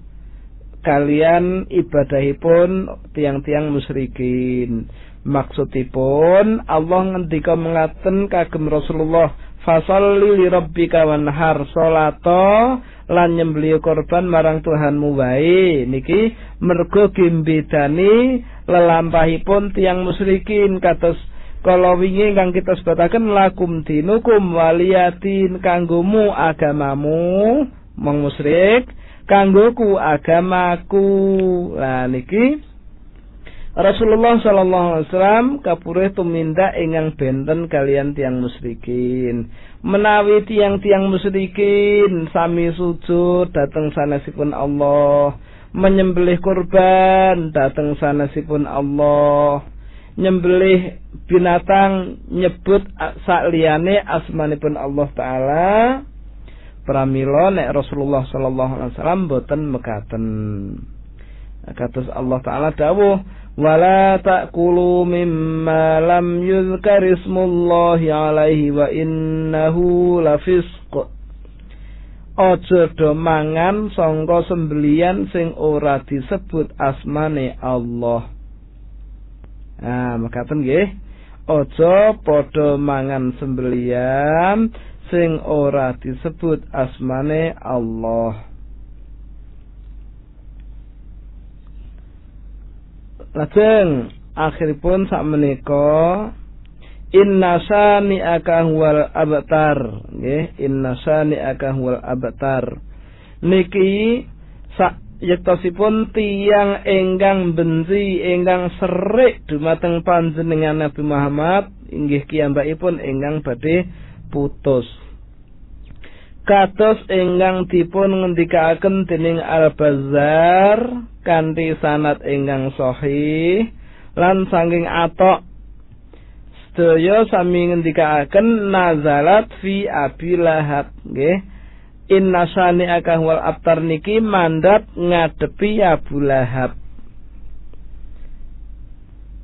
kalian ibadahipun tiang-tiang musyrikin maksudipun Allah ngendika mengaten kagem Rasulullah fasalli li rabbika wanhar salata lan nyembeli korban marang Tuhanmu wae. Niki mergo gimbedani lelampahipun tiang musyrikin kados kalau wingi kang kita sebataken lakum dinukum waliyatin kanggomu agamamu. Mong kanggoku agamaku. Lah niki Rasulullah sallallahu alaihi wasallam kapure tumindak ingkang benten kalian tiang musyrikin. Menawi tiang-tiang musyrikin sami sujud dateng sanesipun Allah, menyembelih kurban dateng sanesipun Allah. Nyembelih binatang nyebut sakliyane asmanipun Allah taala. Pramila nek Rasulullah sallallahu alaihi wasallam boten mekaten. Kados Allah taala dawuh ولا تأكلوا مما لم يذكر اسم الله عليه وإنه لفسق Ojo do mangan sangka sembelian sing ora disebut asmane Allah. Nah, makaten nggih. Ojo padha mangan sembelian sing ora disebut asmane Allah. Lajeng akhiripun sak menika inna sani wal abtar. Nggih inna sani wal abtar. Niki sak yektosipun tiang enggang benci enggang serik dumateng panjenengan Nabi Muhammad inggih kiyambakipun enggang badhe putus kados ingkang dipun ngendikaaken dening Al-Bazzar kanthi sanad ingkang sahih lan saking atok. Sedaya sami ngendikaaken nazalat fi Abi Lahab nggih. Inna sani akah wal abtar niki mandat ngadepi Abu Lahab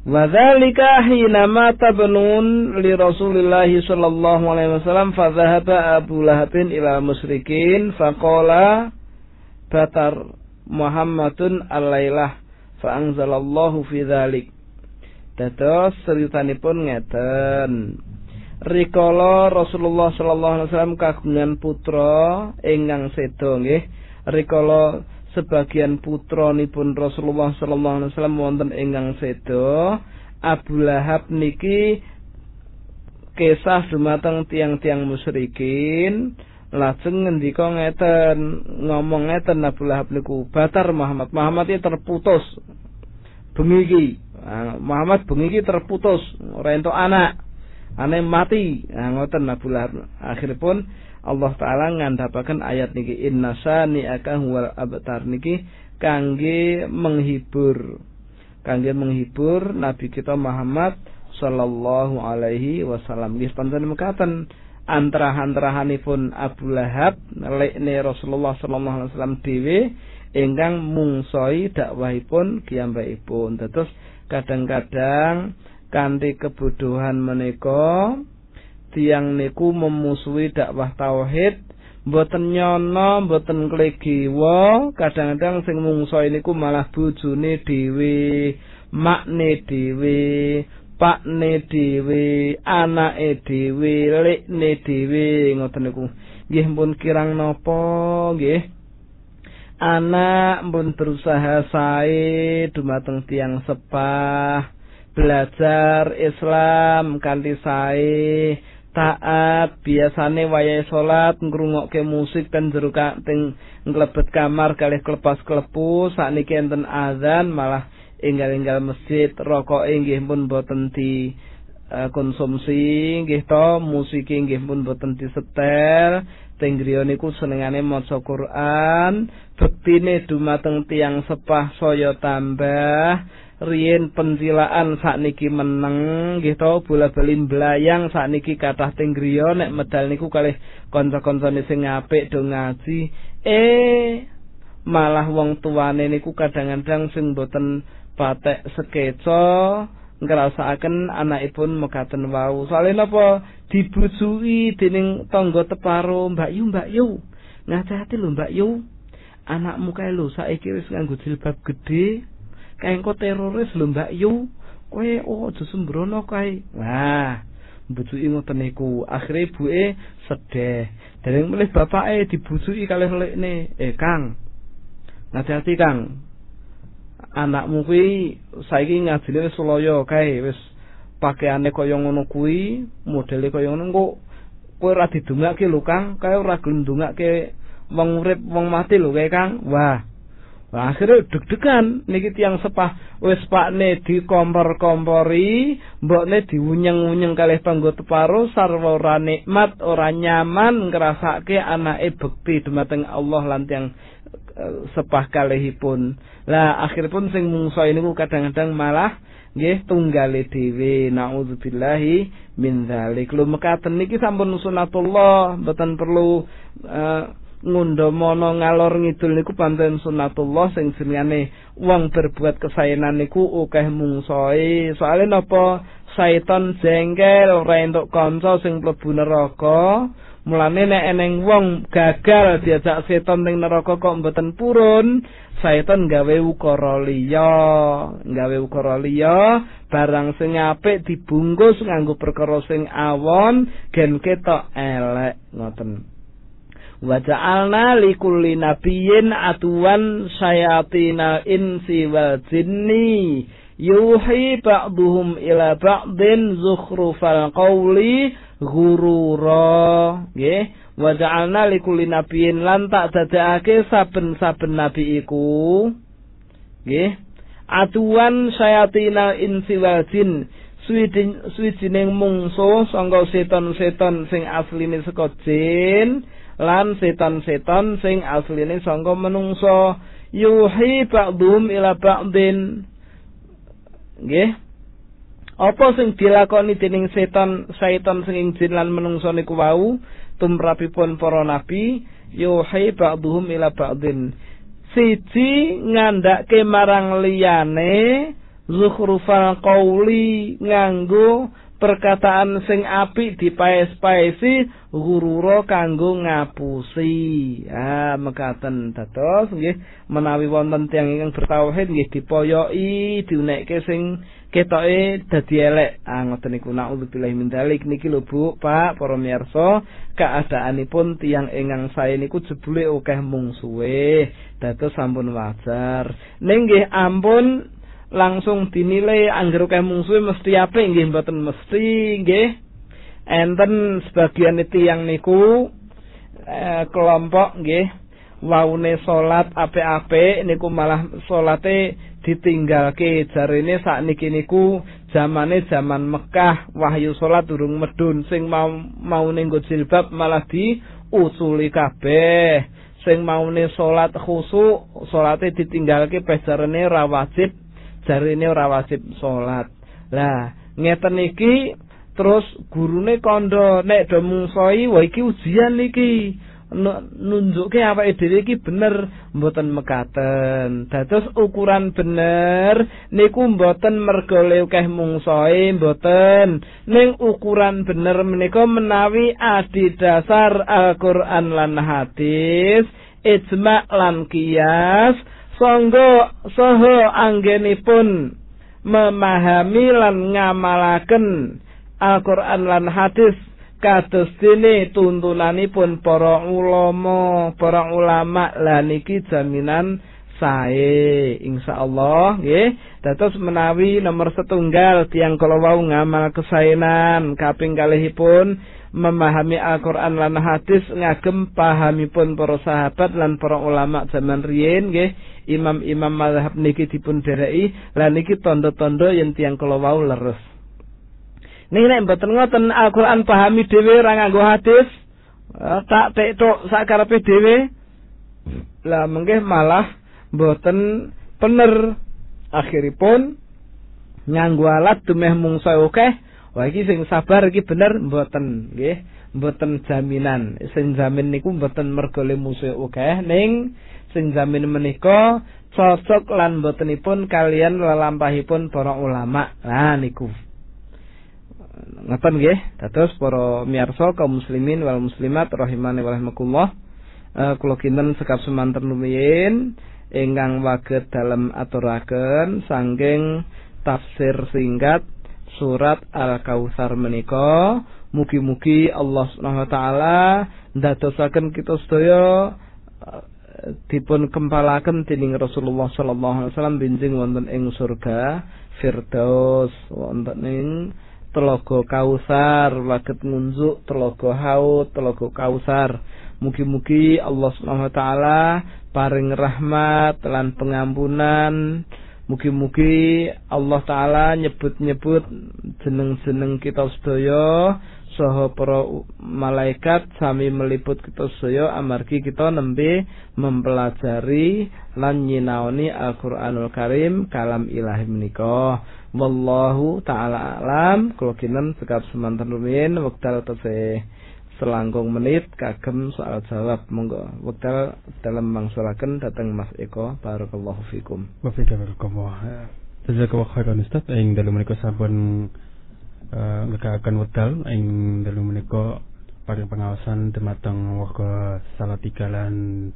Wadzalika hina mata benun li Rasulillah sallallahu alaihi wasallam fa dhahaba Abu Lahabin ila musyrikin faqala batar Muhammadun alailah fa anzalallahu fi dzalik. Dados ceritanipun ngeten. Rikala Rasulullah sallallahu alaihi wasallam kagungan putra ingkang seda nggih. Rikala sebagian putra nipun Rasulullah sallallahu alaihi wasallam wonten ingkang seda Abu Lahab niki kisah dumateng tiang-tiang musyrikin. Lajeng ngendika ngeten ngomong ngeten Abu Lahab niku batar Muhammad. Muhammad iki terputus. Bengi iki. Muhammad bengi iki terputus. Ora entuk anak. Ane mati. Nah, ngoten Abu Lahab. Akhiripun Allah taala ngandhapaken ayat niki innasani akan wal abtar. Niki kangge menghibur. Kangge menghibur Nabi kita Muhammad sallallahu alaihi wasallam. Nggih panten mekaten. Antara-antarahanipun Abu Lahab lekne Rasulullah sallallahu alaihi wasallam dhewe ingkang mungsoi dakwahipun kiyambakipun terus kadang-kadang kanthi kebodohan menika tiang niku memusuhi dakwah tauhid mboten nyono mboten klegiwa kadang-kadang sing mungso niku malah bojone dhewe makne dhewe pakne dhewe anake dhewe lekne dhewe ngoten niku. Nggih pun kirang napa? Nggih. Anak pun berusaha sae dumateng tiang sepah belajar Islam kanthi sae taat biasane wayahe salat ngrungokke musik ten jero teng nglebet kamar kalih klepas klepu sakniki enten azan malah enggal-enggal masjid rokok nggih pun boten di uh, konsumsi nggih to musik nggih pun boten disetel teng griya niku senengane maca Quran bektine dumateng tiang sepah saya tambah riyen penjilaan sakniki meneng nggih to bola-bali mblayang sakniki kathah teng griya nek medal niku kalih kanca-kancane sing apik do ngaji. Eh malah wong tuane niku kadang-kadang sing boten patek sekeca ngrasakaken anakipun mekaten wau. Soalnya napa? Dibujui dening tangga teparo Mbak Yu Mbak Yu ngacati lho Mbak Yu. Anakmu kae lho saiki wis nganggo jilbab gede kae engko teroris lho Mbak Yu. Kowe oh aja sembrono kae. Wah mbujuki ngoten niku. Akhire ibuke sedih. Dereng mulih bapake dibujuki kalih lekne eh Kang. Ngati-ati Kang. Anakmu kuwi saiki ngajine wis loyo kae. Wis pakaiane kaya ngono kuwi modele kaya ngono kok. Kowe ora didungake lho Kang. Kae ora gelem dungake wong urip wong mati lho kae Kang. Wah, akhirnya deg-degan niki tiang sepah wis pakne dikompor-kompori, mbokne diunyeng-unyeng kalih panggo teparo sarwa ora nikmat, ora nyaman ngrasake anake bekti dumateng Allah lan tiang uh, sepah kalihipun. Lah akhiripun sing mungsa niku kadang-kadang malah nggih tunggale dhewe naudzubillahi min dzalik. Lho mekaten niki sampun sunatullah, mboten perlu uh, ngundomono ngalor ngidul niku pancen sunatullah sing jenenge wong berbuat kesaenan niku akeh mungsoe soalé napa? Syaiton jengkel ora entuk kanca sing mlebu neraka. Mulane nek eneng wong gagal diajak setan ning neraka kok mboten purun syaiton gawe ukara liya. Gawe ukara liya barang sing apik dibungkus nganggo perkara sing awon gen ketok elek ngoten wa ja'alna likulli nabiyyin atuwan sayatina insi wal jinni yuhi ba'duhum ila ba'din zukhrufal qawli ghurura. Nggih. Wa ja'alna likulli nabiyyin lan tak dadekake saben-saben nabi iku. Nggih. Atuwan sayatina insi wal jin. Suwijining mungsu sangka seton-seton sing asline saka jin lan setan-setan sing asline sangka menungso yuhi ba'dhum ila ba'din nggih. Apa sing dilakoni dening setan setan sing jin lan menungso niku wau? Tumrapipun para nabi yuhi ba'dhum ila ba'din siji ngandhake marang liyane zukhrufal qauli nganggo perkataan sing apik dipaes-paesi gurura kanggo ngapusi. Ah mekaten dados nggih menawi wonten tiyang ingkang bertauhid nggih dipoyoki diunekke sing ketoke dadi elek. Ah ngoten niku naudzubillah min dzalik niki lho Bu, Pak, para miyarsa, keadaanipun tiyang ingkang sae niku jebule akeh mungsuhe. Dados sampun wajar. Ning nggih ampun langsung dinilai angger akeh mungsuhe mesti apik nggih mboten mesti nggih. Enten sebagian tiyang niku eh, kelompok nggih waune salat apik-apik niku malah salate ditinggalke. Jarine sakniki niku zamane zaman Mekah wahyu salat durung medun sing mau maune nggo jilbab malah diusuli kabeh. Sing maune salat khusuk salate ditinggalke pejarene ra wajib jarine ora wajib salat. Lah, ngeten iki terus gurune kandha nek do mungsoi wah iki ujian iki. nunjukke awake dhewe iki bener mboten mekaten. Dados ukuran bener niku mboten mergo akeh mungsoe mboten. Ning ukuran bener menika menawi adi dasar Al-Qur'an lan hadis, ijma' lan qiyas sangga saha anggenipun memahami lan ngamalaken Al-Qur'an lan hadis kados dene tuntunanipun para ulama, para ulama lan iki jaminan sae. Insyaallah nggih. Dados menawi nomor setunggal tiang kala wau ngamal kesaenan kaping kalihipun memahami Al-Qur'an lan hadis ngagem pahamipun para sahabat lan para ulama zaman riyin nggih imam-imam mazhab niki dipun dereki lan niki tondo-tondo yen tiyang kala wau leres. Niki nek mboten ngoten Al-Qur'an pahami dhewe ora nganggo hadis, eh, tak tektok sakarepe dhewe. Lah mengke malah mboten bener akhiripun nganggo alat dumeh mungsa akeh. Wah iki sing sabar iki bener mboten nggih, mboten jaminan. Sing jamin niku mboten mergo le musuh akeh ning sing jamin menika cocok lan botenipun kalian lelampahipun para ulama. Nah niku. Ngaten nggih, dados para miyarsa kaum muslimin wal muslimat rahimani wa rahimakumullah. uh, kula kinten sekap semanten rumiyin ingkang waget dalam aturaken saking tafsir singkat surat Al-Kautsar menika mugi-mugi Allah Subhanahu wa taala kita sedaya uh, dipun kempalaken dening Rasulullah sallallahu alaihi wasallam benjing wonten ing surga Firdaus wonten ing Telaga Kausar waget ngunjuk Telaga Haud Telaga Kausar mugi-mugi Allah Subhanahu wa taala paring rahmat lan pengampunan mugi-mugi Allah taala nyebut-nyebut jeneng-jeneng kita sedaya saha para malaikat sami meliput kita sedaya amargi kita nembe mempelajari lan nyinaoni Al-Qur'anul Karim kalam ilahi menika. Wallahu taala alam. Kula kinten sekap semanten rumiyin. Wekdal tesih selangkung menit kagem soal jawab. Monggo wekdal dalam mangsulaken datang Mas Eko. Barakallahu fikum. Wa fika barakallahu jazakallahu khairan Ustaz. Ing dalem menika sampun uh, ngekaaken wekdal. Ing dalem menika paring pengawasan dumateng warga Salatiga lan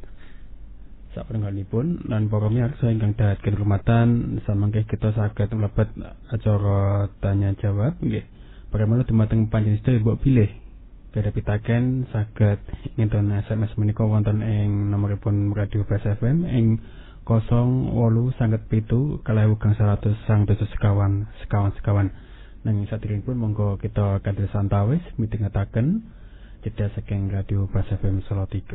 sapanunggalipun lan para miyarsa ingkang dahatken rumatan samangke kita saged mlebet acara tanya jawab. Nggih. Bagaimana dumateng panjenengan sedaya mbok pilih Beda pitaken saged nginten SMS menika wonten ing nomoripun Radio Bas FM ing 08 sanget pitu kalawu kang 100 sang dosa sekawan sekawan sekawan. Nang pun monggo kita kanthi santawis mitingetaken jeda saking Radio Bas FM Solo 3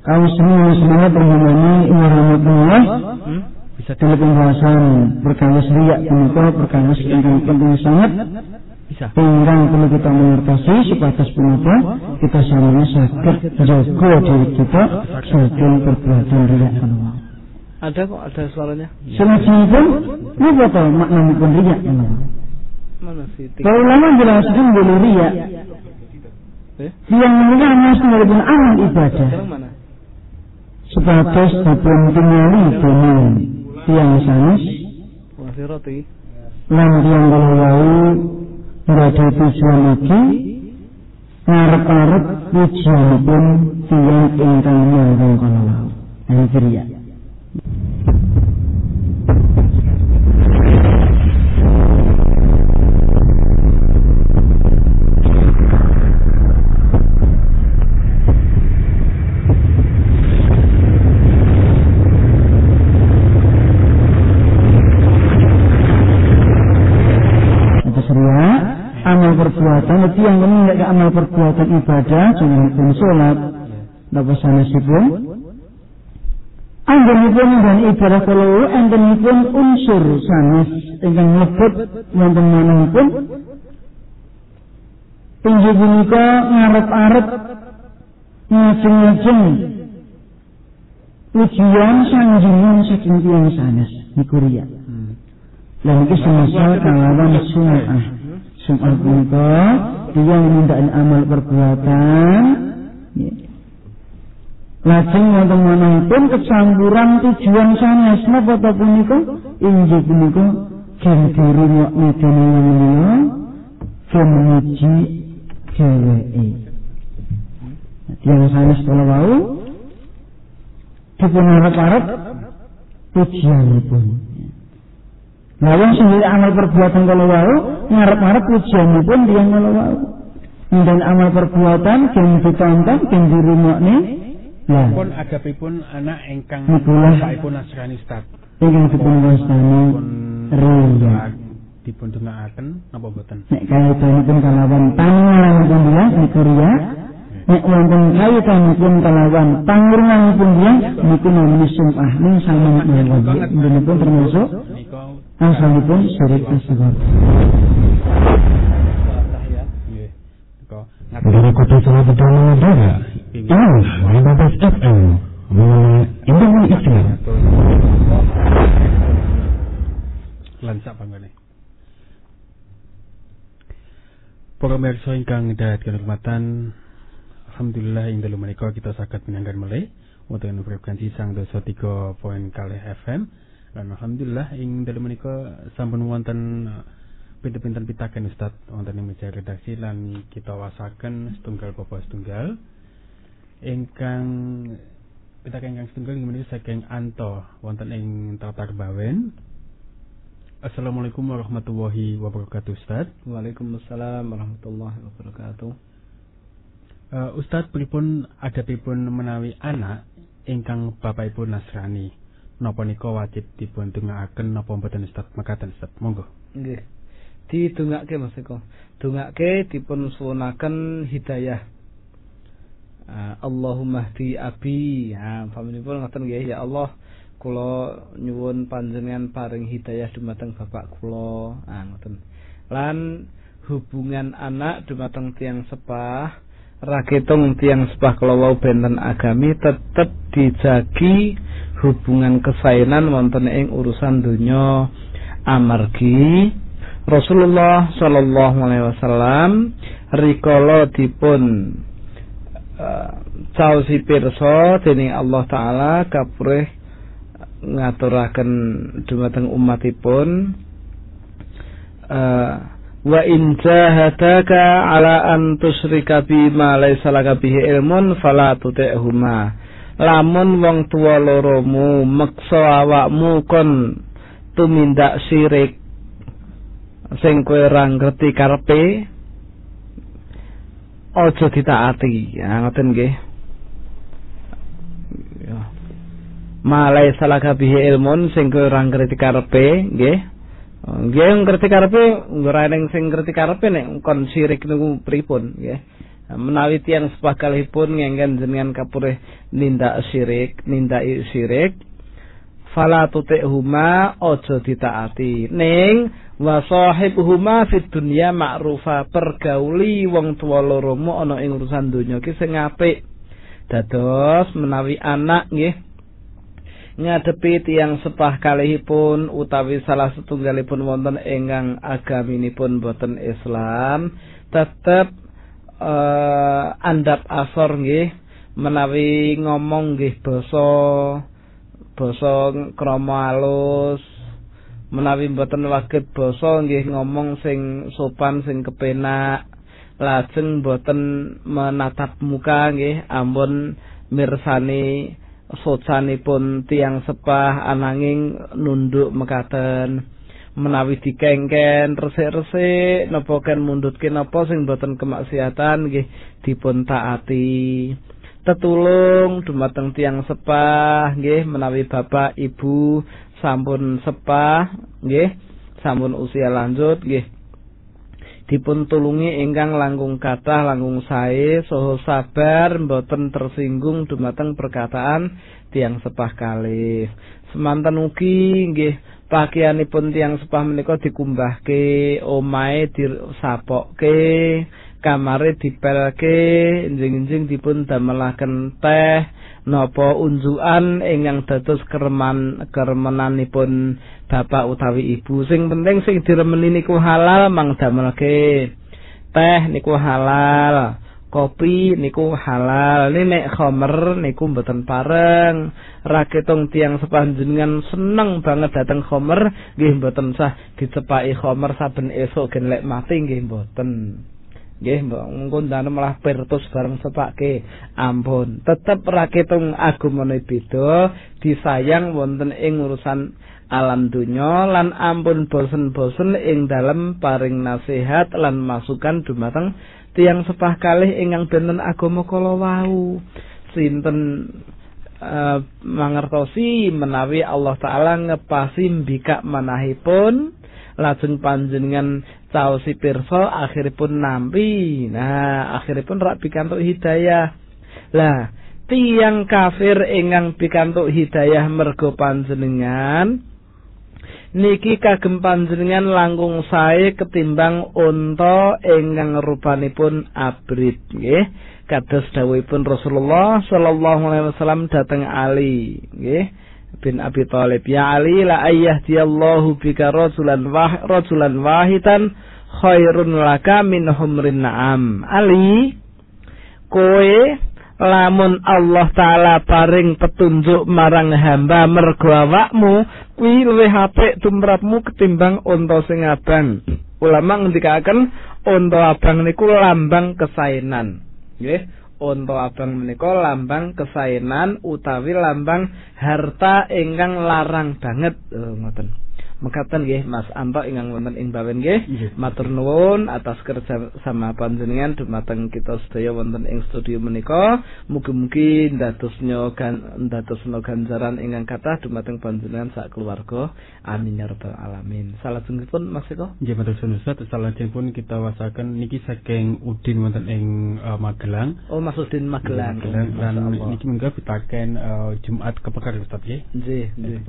Kaum semua semangat berhubungi Rahmatullah hmm? Bisa dalam pembahasan perkawis riak punika perkawis ingkang penting sangat bisa. Ingkang perlu kita mengerti supados punika kita samanya sakit jaga diri kita saking perbuatan riak ada kok ada suaranya? Pun ini apa? Makna pun riak mana sih? Kalau ulama jelaskan boleh riak eh? yang mulia masih dari amal ibadah. Supados dipun tinggali dening yang sanis, lan yang dilawau berada tujuan iki narkarat tujuan pun tiyang ingkang nyambung kana wau. Ini ceria. Yang kami tidak amal perbuatan ibadah jangan pun sholat. Napa sanesipun Anggenipun dan ibadah kalau pun unsur sanes ingkang nyebut wonten manahipun inggih punika ngarep-arep ngajeng-ngajeng. Ujian sanjungan saking tiyang sanes niku riya. Hmm. Lan iki semisal kalawan sum'ah Sum'al punto dia menindakkan amal perbuatan ya. Lajeng wonten pun Kecampuran tujuan sanes napa ta punika inggih punika gendiri wak medeni menika kemuji dheweke. Yang sanes kala wau dipunarep-arep tujuanipun pujianipun. Nah, sendiri amal perbuatan kalau wau ngarep-ngarep pujianipun dia kalau wau. Dan amal perbuatan yang ditonton yang dirumokne Ya. Pun pun anak engkang saipun Nasrani Ustaz. Ingkang dipun wastani riya. Dipun dongaaken napa boten? Nek kaitanipun kalawan pangalanipun dia niku riya. Nek wonten kaitanipun kalawan pangurunganipun dia niku namine sum'ah ning sama mawon. pun termasuk asalipun syirik asghar. Dari kota Salabudana Negara, inilah 15 FM mengenai Indah Islam. Lansak panggone. Para pemirsa ingkang dahat kehormatan, alhamdulillah ing dalu menika kita saged minangkan melih wonten frekuensi sang dosa 3 poin kali FM. Dan alhamdulillah ing dalam menika sampun wonten pinter-pinter pitaken Ustaz wonten ing meja redaksi lan kita wasaken setunggal bapak setunggal. Ingkang pitaken ingkang setunggal inggih saking Anto wonten ing Tatar Bawen Assalamualaikum warahmatullahi wabarakatuh Ustaz. Waalaikumsalam warahmatullahi wabarakatuh. Uh, Ustaz pripun adapipun menawi anak ingkang bapakipun Nasrani napa nika wajib dipun dongaaken napa mboten Ustaz? Makaten Ustaz. Monggo. Nggih. Didongake Mas Eko. Dongake dipun suwunaken hidayah. Uh, Allahumma hdi abi. Ya pamanipun ngoten nggih ya Allah. Kula nyuwun panjenengan paring hidayah dumateng bapak kula. Ah ngoten. Lan hubungan anak dumateng tiang sepah raketung tiang sepah kula wau benten agami tetep dijagi hubungan kesainan wonten ing urusan donya. Amargi Rasulullah sallallahu alaihi wasallam rikala dipun uh, caosi pirsa dening Allah taala kapureh ngaturaken dumateng umatipun. Uh, wa in jahadaka ala an tusyrika bi ma laysa laka bihi ilmun fala tuti'huma. Lamun wong tuwa loromu meksa awakmu kon tumindak sirik. Sing kowe ora ngerti karepe aja ditaati. Ya ngoten nggih. Malai salaka bihi ilmun sing ora ngerti karepe nggih nggih ngerti karepe ora ning sing ngerti karepe nek kon sirik niku pripun nggih. Menawi tiyang sepakalipun ngengken jenengan kapureh nindak sirik nindaki sirik fala huma ojo ditaati. Ning wa sahibuhuma fid dunya ma'rufa pergauli wong tuwa loromu ana ing urusan donya ki sing apik. Dados menawi anak nggih ngadepi tiang sepah kalihipun utawi salah setunggalipun wonten ingkang agaminipun boten Islam tetep uh, andap asor nggih menawi ngomong nggih basa basa krama alus menawi boten waget basa nggih ngomong sing sopan sing kepenak lajeng boten menatap muka nggih ampun mirsani socanipun tiang sepah ananging nunduk mekaten. Menawi dikengken resik-resik napa ken mundutke napa sing boten kemaksiatan nggih dipun taati. Tetulung dumateng tiang sepah nggih menawi bapak ibu sampun sepah nggih sampun usia lanjut nggih dipun tulungi ingkang langkung kathah langkung sae saha sabar mboten tersinggung dumateng perkataan tiang sepah kalih. Semanten ugi nggih pakaianipun tiang sepah menika dikumbahke omahe disapokke kamare dipelke enjing-enjing dipun damelaken teh napa unjukan ingkang dados kereman keremenanipun bapak utawi ibu. Sing penting sing diremeni niku halal mang damelke. Teh niku halal kopi niku halal ini nek khomer niku mboten pareng. Raketung tiang sepanjenengan seneng banget dateng khomer nggih mboten sah dicepaki khomer saben esuk gen lek mati nggih mboten Nggih, mbok ngundane malah pertus bareng sepake. Ampun, tetep raketung agamane beda, disayang wonten ing urusan alam dunya lan ampun bosen-bosen ing dalem paring nasihat lan masukan dumateng tiang sepah kalih ingkang benten agama kala wau. Sinten uh, mangertosi menawi Allah taala ngepasi mbikak manahipun lajeng panjenengan caosi pirsa akhiripun nampi. Nah akhiripun rak pikantuk hidayah. Lah tiang kafir ingkang pikantuk hidayah mergo panjenengan niki kagem panjenengan langkung sae ketimbang unta ingkang rupanipun abrit. Nggih kados dawuhipun Rasulullah sallallahu alaihi wasallam dhateng Ali. Nggih bin Abi Thalib ya Ali la ayyadiyallahu bika rajulan wah rajulan wahidan khairun laka min humrin na'am. Ali kowe lamun Allah taala paring petunjuk marang hamba mergo awakmu kuwi luwih apik tumrapmu ketimbang unta sing abang. Ulama ngendikaken unta abang niku lambang kesaenan nggih unta abang menika lambang kesaenan utawi lambang harta ingkang larang banget. Oh, ngoten mekaten nggih Mas Anto ingkang wonten ing bawen nggih. Matur nuwun atas kerja sama panjenengan dumateng kita sedaya wonten ing studio menika. Mugi-mugi ndadosnya gan ndadosna ganjaran ingkang kathah dumateng panjenengan sak keluarga. Amin ya rabbal alamin. Salajengipun Mas Eko? Nggih matur suwun Ustaz. Salajengipun kita wasaken niki saking Udin wonten ing uh, Magelang. Oh Mas Udin Magelang. Lan niki mengko pitaken uh, Jumat kepekar Ustaz nggih? Nggih nggih.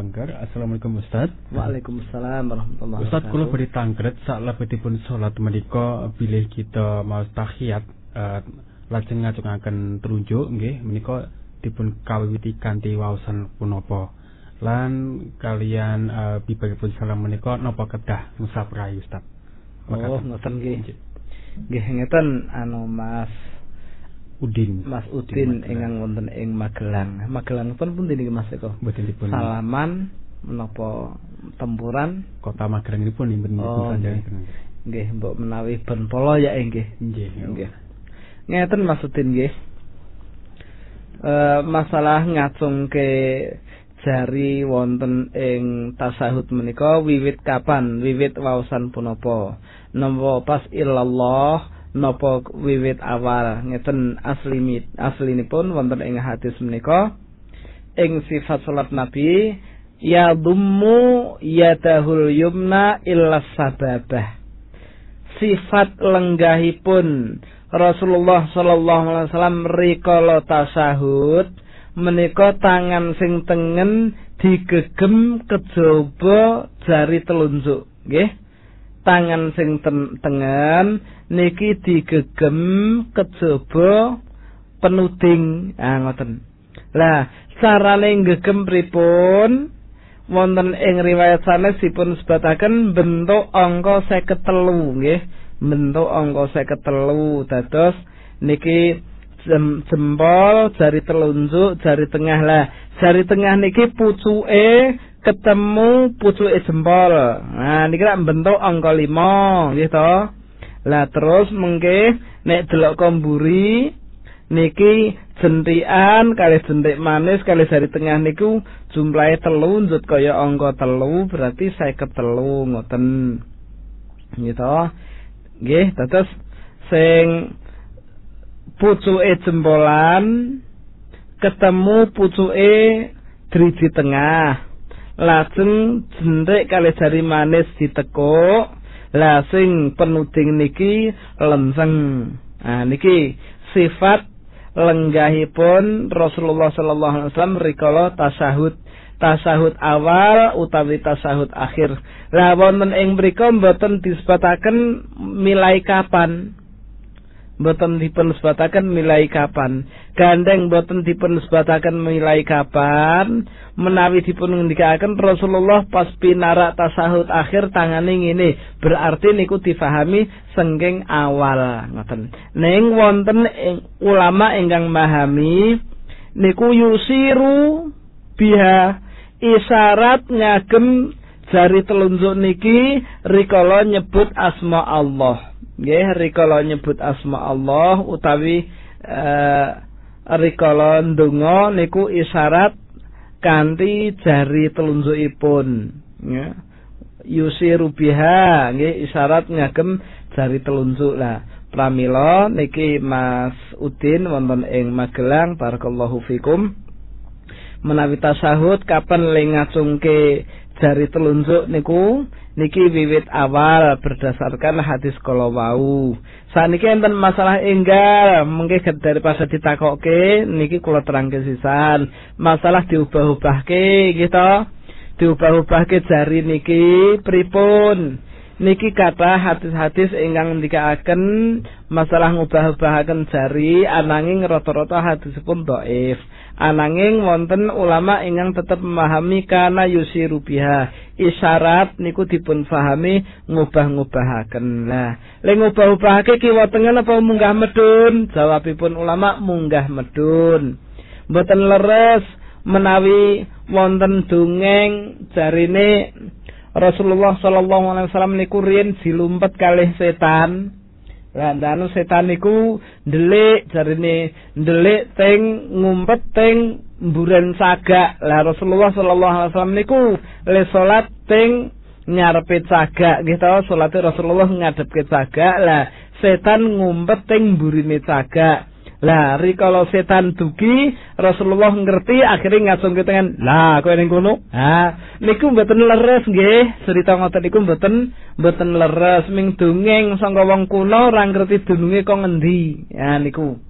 Assalamualaikum Ustaz. Waalaikumsalam Waalaikumsalam warahmatullahi wabarakatuh. Ustaz kula beri tangkret sak lebetipun salat menika bilih kita mau tahiyat uh, lajeng ngajengaken terunjuk nggih menika dipun kawiwiti kanthi waosan punapa. Lan kalian uh, bibagipun salam menika napa kedah musaprai Ustaz. Oh, ngoten nggih. Nggih ngeten anu Mas Udin. Mas Udin ingkang wonten ing Magelang. Magelang pun pun niki Mas Eko. Salaman menapa tempuran? Kota Magelang ini pun imbun oh, nggih. mbok menawi ben polo ya nggih. Nggih. Nggih. Ngeten maksudin nggih. E, masalah ngacungke jari wonten ing tasahud menika wiwit kapan? Wiwit waosan punapa? Napa pas illallah napa wiwit awal. Ngeten asli aslinipun wonten ing hadis menika. Ing sifat salat nabi ya dummu yadahul yumna illa sababah. Sifat lenggahipun Rasulullah sallallahu alaihi wasallam rikala tasahud menika tangan sing tengen digegem kejaba jari telunjuk nggih. Tangan sing tengen niki digegem kejaba penuding. Ah ngoten. Lah carane gegem pripun wonten ing riwayat sanes dipun sebataken bentuk angka 53 nggih. Bentuk angka 53 dados niki jempol jari telunjuk jari tengah. Lah jari tengah niki pucuke ketemu pucuke jempol. Nah niki rak bentuk angka 5 nggih to. Lah terus mengke nek delok komburi niki jentikan kali jentik manis kali jari tengah niku jumlahe telu njut kaya angka telu berarti seket telu ngoten. Gitu nggih terus sing pucuke jempolan ketemu pucuke driji tengah. Lajeng jentik kali jari manis ditekuk lah sing penuding niki lenseng nah niki sifat lenggahipun Rasulullah sallallahu alaihi wasallam rikala tasahud tasahud awal utawi tasahud akhir. Lah wonten ing mriku mboten disebataken milai kapan. Mboten dipun sebataken milai kapan. Gandeng mboten dipun sebataken milai kapan. Menawi dipun ngendikaken Rasulullah pas pinarak tasahud akhir tangane ngene. Berarti niku difahami sengking awal ngoten. Ning wonten ulama ingkang memahami niku yusiru biha isyarat ngagem jari telunjuk niki rikala nyebut asma Allah nggih rikala nyebut asma Allah utawi uh, rikala ndonga niku isyarat kanthi jari telunjukipun. Ya yusiru biha nggih isyarat ngagem jari telunjuk. Lah pramila niki Mas Udin wonten ing Magelang barakallahu fikum. Menawi tasahud kapan le ngacungke jari telunjuk niku niki wiwit awal berdasarkan hadis kala wau. Saniki enten masalah enggal mengke dari pas ditakokke niki kula terangke sisan. Masalah diubah-ubahke gitu diubah-ubahke jari niki pripun? Niki kata hadis-hadis ingkang ndikaaken masalah ngubah-ubahaken jari ananging rata-rata hadisipun dhaif ananging wonten ulama ingkang tetep memahami kana yusiru biha isyarat niku dipun pahami ngubah-ngubahaken. Lah le ngubah-ubahake kiwa tengen apa munggah medun jawabipun ulama munggah medun mboten leres menawi wonten dongeng jarine Rasulullah sallallahu alaihi wasallam niku riyen dilumpet kalih setan. Anu setan niku ndelik jarine ndelik teng ngumpet teng mburen sagak. Lah Rasulullah sallallahu alaihi wasallam niku le salat teng nyarepe sagak nggih to salate Rasulullah ngadepke sagak. Lah setan ngumpet teng mburine sagak. Lah kalau setan duki Rasulullah ngerti akhirnya ngasung ke tangan. Lah kowe ning kono. Ha, niku mboten leres nggih. Cerita ngoten niku mboten mboten leres ming dongeng sangka wong kuno ora ngerti dununge kok ngendi. Ya niku.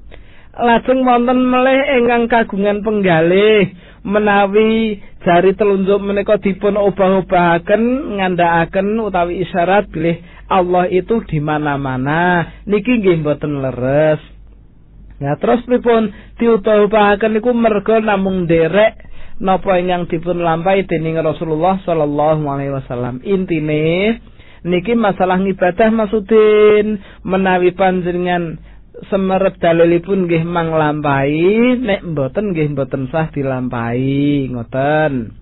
Lajeng wonten melih ingkang kagungan penggalih menawi jari telunjuk menika dipun obah-obahaken ngandhakaken utawi isyarat bilih Allah itu di mana-mana niki nggih mboten leres Ya terus pripun diutamakan niku mergo namung derek napa ingkang dipun lampahi dening Rasulullah sallallahu alaihi wasallam. Intine niki masalah ngibadah maksudin menawi panjenengan semerep dalilipun nggih mang lampahi nek mboten nggih mboten sah dilampahi ngoten.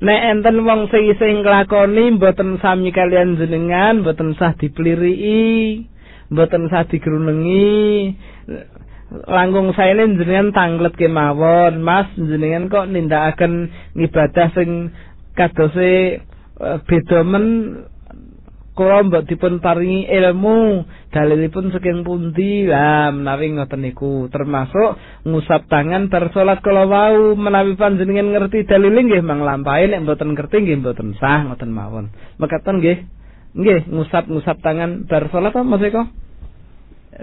Nek enten wong sing isih nglakoni mboten sami kalian jenengan mboten sah dipeliriki mboten sah digrunengi langkung saene jenengan tanglet kemawon. Mas jenengan kok nindakaken ngibadah sing kadose uh, beda men. Kula mbok dipun paringi ilmu. Dalilipun saking pundi? Lah menawi ngoten niku. Termasuk ngusap tangan bar salat kala wau. Menawi panjenengan ngerti dalil nggih mang lampahi nek mboten ngerti nggih mboten sah ngoten mawon. Mekaten nggih. Nggih ngusap-ngusap tangan bar salat apa Eko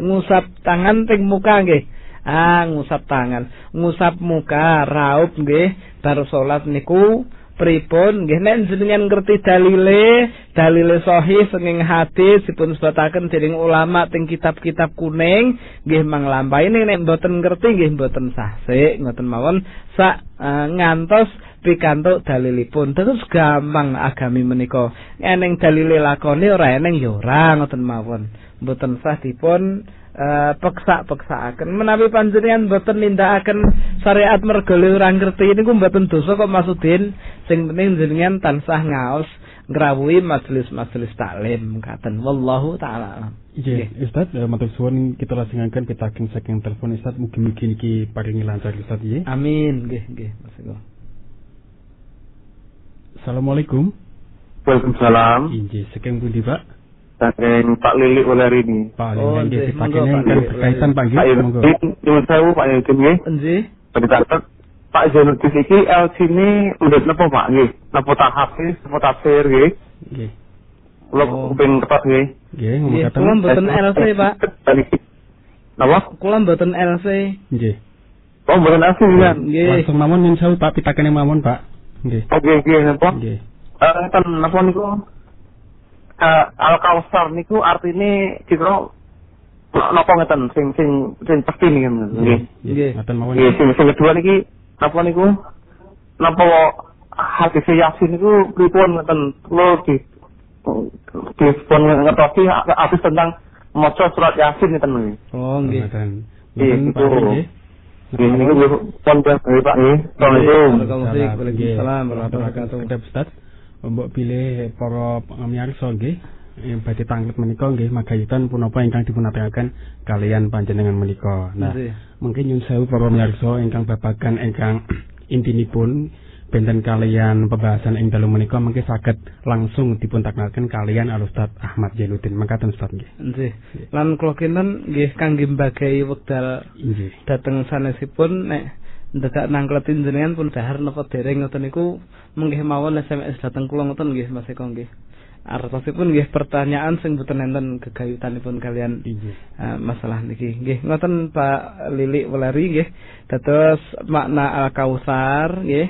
ngusap tangan teng muka nggih. Ah ngusap tangan. Ngusap muka raup nggih. Bar salat niku pripun nggih? Nek jenengan ngerti dalile dalile sahih senging hadis dipun sebataken dening ulama teng kitab-kitab kuning nggih manglampahi nek mboten ngerti nggih mboten sah sik ngoten mawon. Sak uh, ngantos pikantuk dalilipun. Terus gampang agami menika. Eneng dalile lakone ora eneng ya ora ngoten mawon mboten sah dipun uh, peksa-peksaaken. Menawi panjenengan mboten nindakaken syariat mergole ora ngerti niku mboten dosa kok maksudin sing penting jenengan tansah ngaos ngrawuhi majelis-majelis taklim. Katen wallahu taala Iya, Ustaz, uh, matur suwun kita lajengaken pitaking saking telepon Ustaz. Mugi-mugi niki paringi lancar Ustaz nggih. Amin, nggih, nggih, Mas Assalamualaikum. Waalaikumsalam. Injih, saking pundi, Pak? Saking Pak Lili Uleri ini. Pak Lili oh, nggih dipakene kan berkaitan Pak nggih. Monggo. Nyuwun sewu Pak Yudin nggih. Nggih. Dicatet Pak Zainuddin iki LC ini udah napa Pak nggih? Napa tak hafiz, napa tafsir nggih? Nggih. Kula oh. kepengin ketok nggih. Nggih, ngomong kata. Kula mboten LC, Pak. Napa? Kula mboten LC. Nggih. Oh, mboten LC ya. Nggih. Langsung mawon nyun sewu Pak pitakene mawon, Pak. Nggih. Oke, nggih, napa? Nggih. Eh, kan napa niku? Uh, eh, al kausar niku artine kira napa ngeten sing sing sing pasti nih nggih. Nggih. Ngoten mawon. Nggih sing sing kedua niki napa niku? Napa hati yasin niku pripun ngeten? Lo di di pun ngertosi habis tentang maca surat yasin ngeten nggih oh nggih. Nggih itu. Nggih. Niku pun Pak. Assalamualaikum. Warahmatullahi wabarakatuh mbok pilih para pamirsa nggih yang badhe tanglet menika nggih magayutan punapa ingkang dipunaturaken kalian panjenengan menika. Nah, mungkin nyun sewu para pamirsa ingkang babagan ingkang intinipun benten kalian pembahasan ing dalu menika mungkin saged langsung dipuntaknalken kalian Al Ustaz Ahmad Jainuddin. Mangkaten Ustaz nggih. Nggih. Lan kula kinten nggih kangge mbagahi wekdal nggih dhateng sanesipun nek ndedak nangkletin jenengan pun dahar napa dereng ngoten niku menggih mawon SMS dateng kula ngoten nggih Mas Eko nggih. Artosipun nggih pertanyaan sing boten enten gegayutanipun kalian uh, masalah niki. Nggih ngoten Pak Lili Weleri nggih. Dados makna Al-Kausar nggih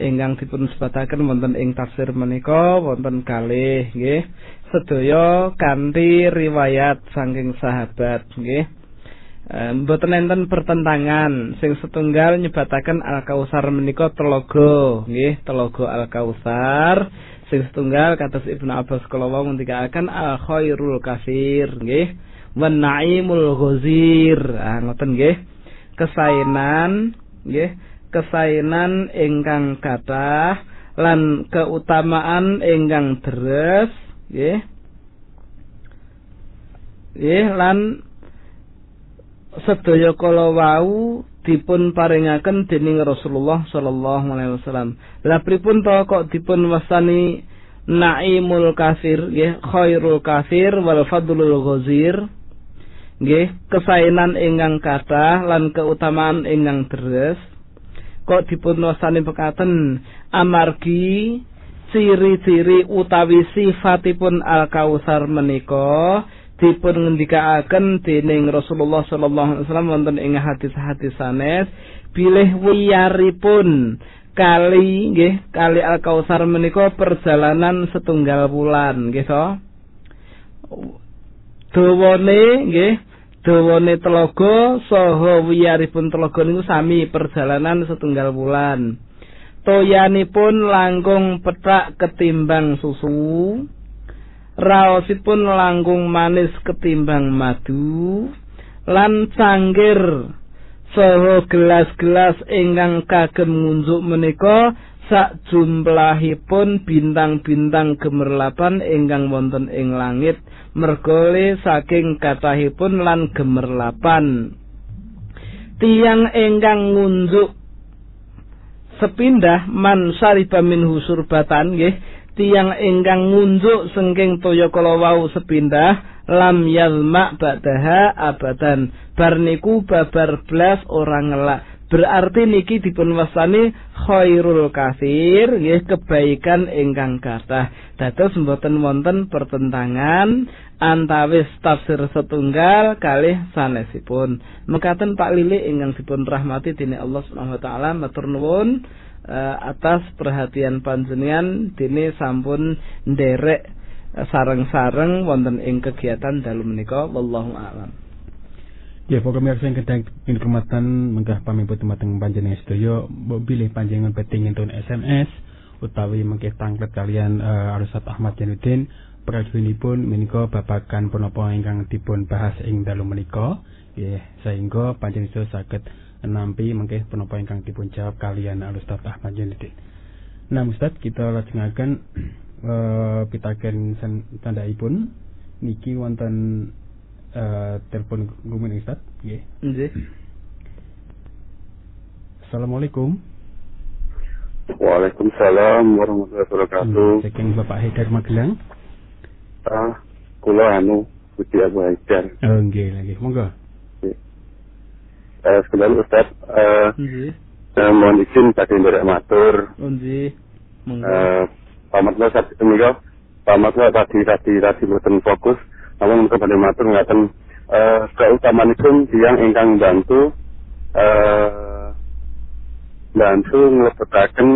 ingkang dipun sebataken wonten ing tafsir menika wonten kalih nggih. sedaya kanthi riwayat saking sahabat nggih mboten enten pertentangan sing setunggal nyebataken Al Kausar menika telogo nggih telogo Al Kausar sing setunggal kados Ibnu Abbas kala wau ngendikaken Al Khairul Kasir nggih. Wan Naimul Ghazir. Ah ngoten nggih. Kesainan nggih kesainan ingkang kathah lan keutamaan ingkang deres nggih. Nggih lan sedaya kala wau dipun paringaken dening Rasulullah sallallahu alaihi wasallam. Lah pripun to kok dipun wasani naimul kafir nggih khairul kafir wal fadlul ghazir nggih kesainan ingkang kathah lan keutamaan ingkang deres kok dipun wasani pekaten amargi ciri-ciri utawi sifatipun al kausar menika dipun ngendikaaken dening Rasulullah sallallahu alaihi wasallam wonten ing hadis-hadis sanes bilih wiyaripun kali nggih kali Al Kausar menika perjalanan setunggal bulan nggih so dawane nggih dawane telaga saha wiyaripun telaga niku sami perjalanan setunggal bulan toyanipun langkung petak ketimbang susu raosipun langkung manis ketimbang madu lan cangkir. Saha gelas-gelas ingkang kagem ngunjuk menika sak jumlahipun bintang-bintang gemerlapan ingkang wonten ing langit. Mergole saking kathahipun lan gemerlapan. Tiang ingkang ngunjuk sepindah man sariba min husurbatan nggih tiang ingkang ngunjuk sengking toya kala wau sepindah lam yalma ba'daha abadan. Bar niku babar blas orang ngelak. Berarti niki dipun wasani khairul kasir nggih kebaikan ingkang kathah. Dados mboten wonten pertentangan antawis tafsir setunggal kalih sanesipun. Mekaten Pak Lili ingkang dipun rahmati dening Allah Subhanahu wa taala matur nuwun atas perhatian panjenengan dene sampun nderek uh, sareng-sareng wonten ing kegiatan dalu menika wallahu a'lam. Ya, mirsa yang kedang informatan menggah mateng panjenengan sedaya mbok bilih panjenengan penting entun SMS utawi mengke tanglet kalian uh, Arusat Ahmad Janudin pun menika babakan punapa ingkang dipun bahas ing dalu menika ya sehingga panjenengan saged nampi mengke penapa ingkang dipun jawab kalian Ustaz Ahmad Janudin. Nah Ustaz kita lajengaken uh, pitaken tandhaipun niki wonten uh, telepon gumun Ustaz nggih. Nggih. Assalamualaikum. Waalaikumsalam warahmatullahi wabarakatuh. Hmm, saking Bapak Haidar Magelang. Ah, kula anu Budi Abu Haidar. Oh nggih, nggih. Monggo. Eh, sebenarnya Ustaz, eh, uh, mohon izin tadi dari matur. Nggih. Eh, pamatnya saat kok, pamatnya tadi tadi tadi buatan fokus, namun kepada matur ngaten eh, keutamaan itu yang ingkang bantu eh, bantu ngelebetaken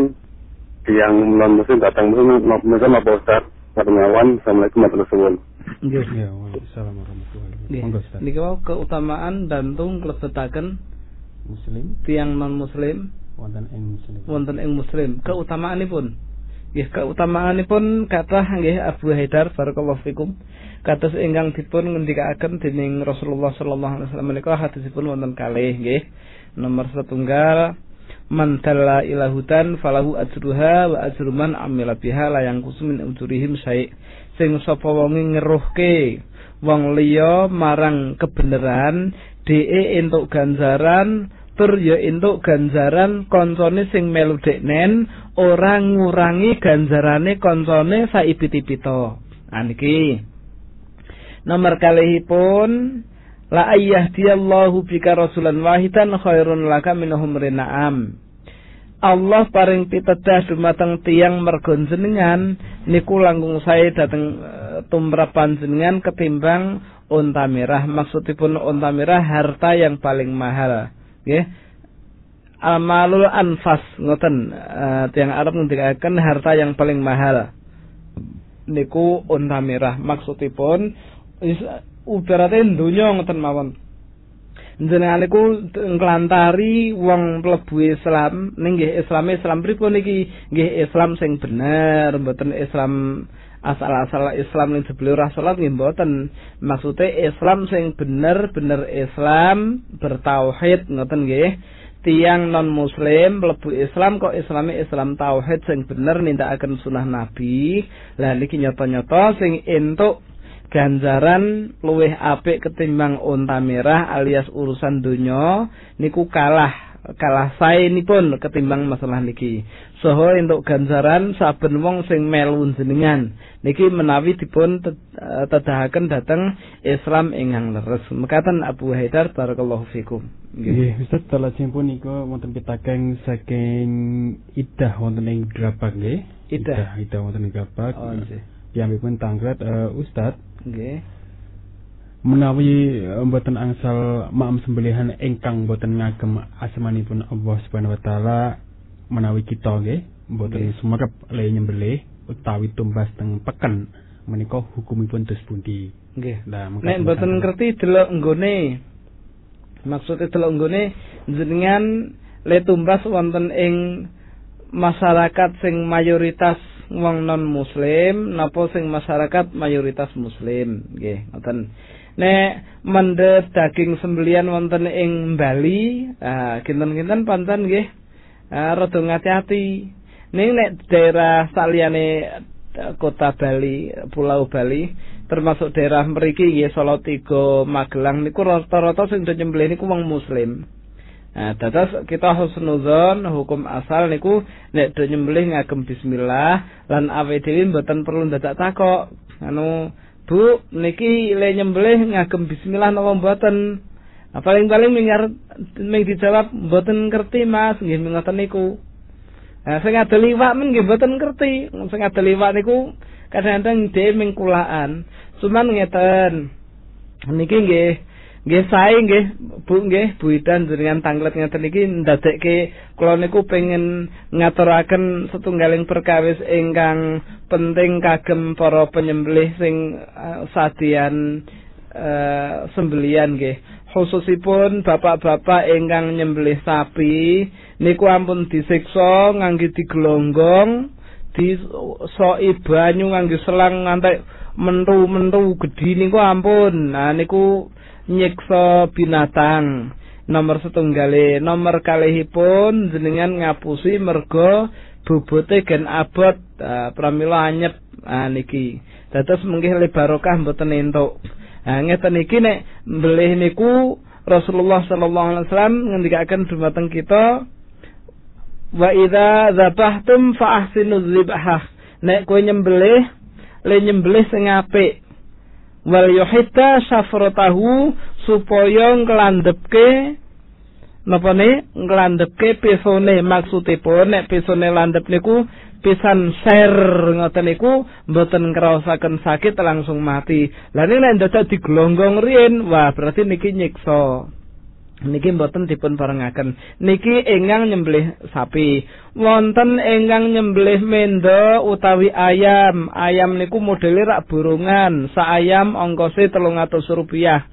yang non muslim datang muslim mereka mau Ustaz. Assalamualaikum warahmatullahi wabarakatuh. Nggih. Ya, waalaikumsalam warahmatullahi wabarakatuh. Monggo Ustaz. Niki keutamaan dantung klebetaken muslim tiang non muslim wonten ing muslim. Wonten ing muslim. Keutamaanipun Nggih keutamaanipun kathah nggih Abu Haidar barakallahu fikum. Kados ingkang dipun ngendikaken dening Rasulullah sallallahu alaihi wasallam menika hadisipun wonten kalih nggih. Nomor setunggal man dalla ila hudan falahu ajruha wa ajru man amila biha la yang kusumin ujurihim syai sing sapa wonge ngeruhke. Wong liya marang kebenaran dhek entuk ganjaran tur ya entuk ganjaran koncone sing melu deknen ora ngurangi ganjarane koncone saibit-ibito aniki nomor kalihipun La ayyahdiyallahu bika rasulan wahidan khairun laka minhum rina'am. Allah paring pitedah dumateng tiang mergon jenengan niku langkung saya dateng uh, tumrap panjenengan ketimbang unta merah. Maksudipun unta merah harta yang paling mahal. Nggih. Amalul anfas ngoten. Uh, tiang Arab ngendikaken harta yang paling mahal. Niku unta merah. Maksudipun ubarate donya ngoten mawon jenengan niku nglantari wong mlebu Islam ning nggih Islam Islam pripun niki nggih Islam sing bener mboten Islam asal-asal Islam ning jebule ora salat nggih mboten. Maksude Islam sing bener bener Islam bertauhid ngoten nggih. Tiang non muslim mlebu Islam kok islami Islam tauhid sing bener nindakaken sunah nabi. Lah niki nyata-nyata sing entuk ganjaran luwih apik ketimbang unta merah alias urusan donya niku kalah kalah saenipun ketimbang masalah niki. Soho untuk ganjaran saben wong sing melu jenengan niki menawi dipun eh, tedahaken dhateng Islam ingkang leres. Mekaten Abu Haidar barakallahu fikum. Nggih, Ustaz salajengipun niku wonten pitaken saking idah wonten ing Drabak nggih. Idah, idah wonten ing Drabak. Oh, nggih. Piyambakipun tanglet uh, Ustaz. Nggih. menawi eh, mboten angsal maam sembelihan ingkang mboten ngagem asmanipun Allah Subhanahu wa taala menawi kita nggih mboten okay. sumerep le nyembelih utawi tumbas teng peken menika hukumipun terus pundi nggih nah nek mboten ngerti delok nggone maksudnya delok nggone jenengan le tumbas wonten ing masyarakat sing mayoritas wong non muslim napa sing masyarakat mayoritas muslim? Nggih ngoten. Nek mendhet daging sembelian wonten ing Bali ah kinten-kinten panten nggih ah rada ngati-ati ning nek daerah saliyane eh, kota Bali Pulau Bali termasuk daerah mriki nggih Solo Tigo Magelang niku rata-rata sing nyembelih niku wong muslim Nah, dados kita husnuzon hukum asal niku nek do nyembelih ngagem bismillah lan awe dhewe mboten perlu dadak takok anu Bu, niki le nyembelih ngagem bismillah napa mboten? Paling-paling mingar ming dijawab mboten ngerti Mas, nggih ngoten niku. Nah, sing adol liwak men nggih mboten ngerti. Sing adol liwak niku kadang-kadang dhewe ming kulaan. Cuman ngeten. Niki nggih Nggih sae nggih Bu nggih Bu Idan jenengan tanglet ngeten iki ndadekke kula niku pengen ngaturaken setunggaling perkawis ingkang penting kagem para penyembelih sing uh, sadian uh, sembelian nggih. Khususipun bapak-bapak ingkang nyembelih sapi niku ampun disiksa ngangge digelonggong di soi banyu ngangge selang ngantek mentu-mentu gedhi niku ampun. Nah niku nyiksa binatang. Nomor setunggale nomor kalihipun jenengan ngapusi mergo bobote gen abot. Uh, pramila anyep. Uh, niki. Dados mungkin le barokah mboten entuk. Uh, ngeten iki nek mbelih niku Rasulullah sallallahu alaihi wasallam ngendikaken dumateng kita wa idza dzabhtum fa ahsinu dzibhah. Nek kowe nyembelih le nyembelih sing apik wal yuhita syafratahu supaya nglandepke napa ne nglandepke pesone maksudipun nek pesone landep niku pisan ser ngoten niku mboten ngraosaken sakit langsung mati. Lah nek dadak diglonggong riyin wah berarti niki nyiksa. Niki mboten dipun parengaken niki ingkang nyembelih sapi. Wonten ingkang nyembelih mendo utawi ayam. Ayam niku modele rak burungan. Sa ayam ongkose 300 rupiah.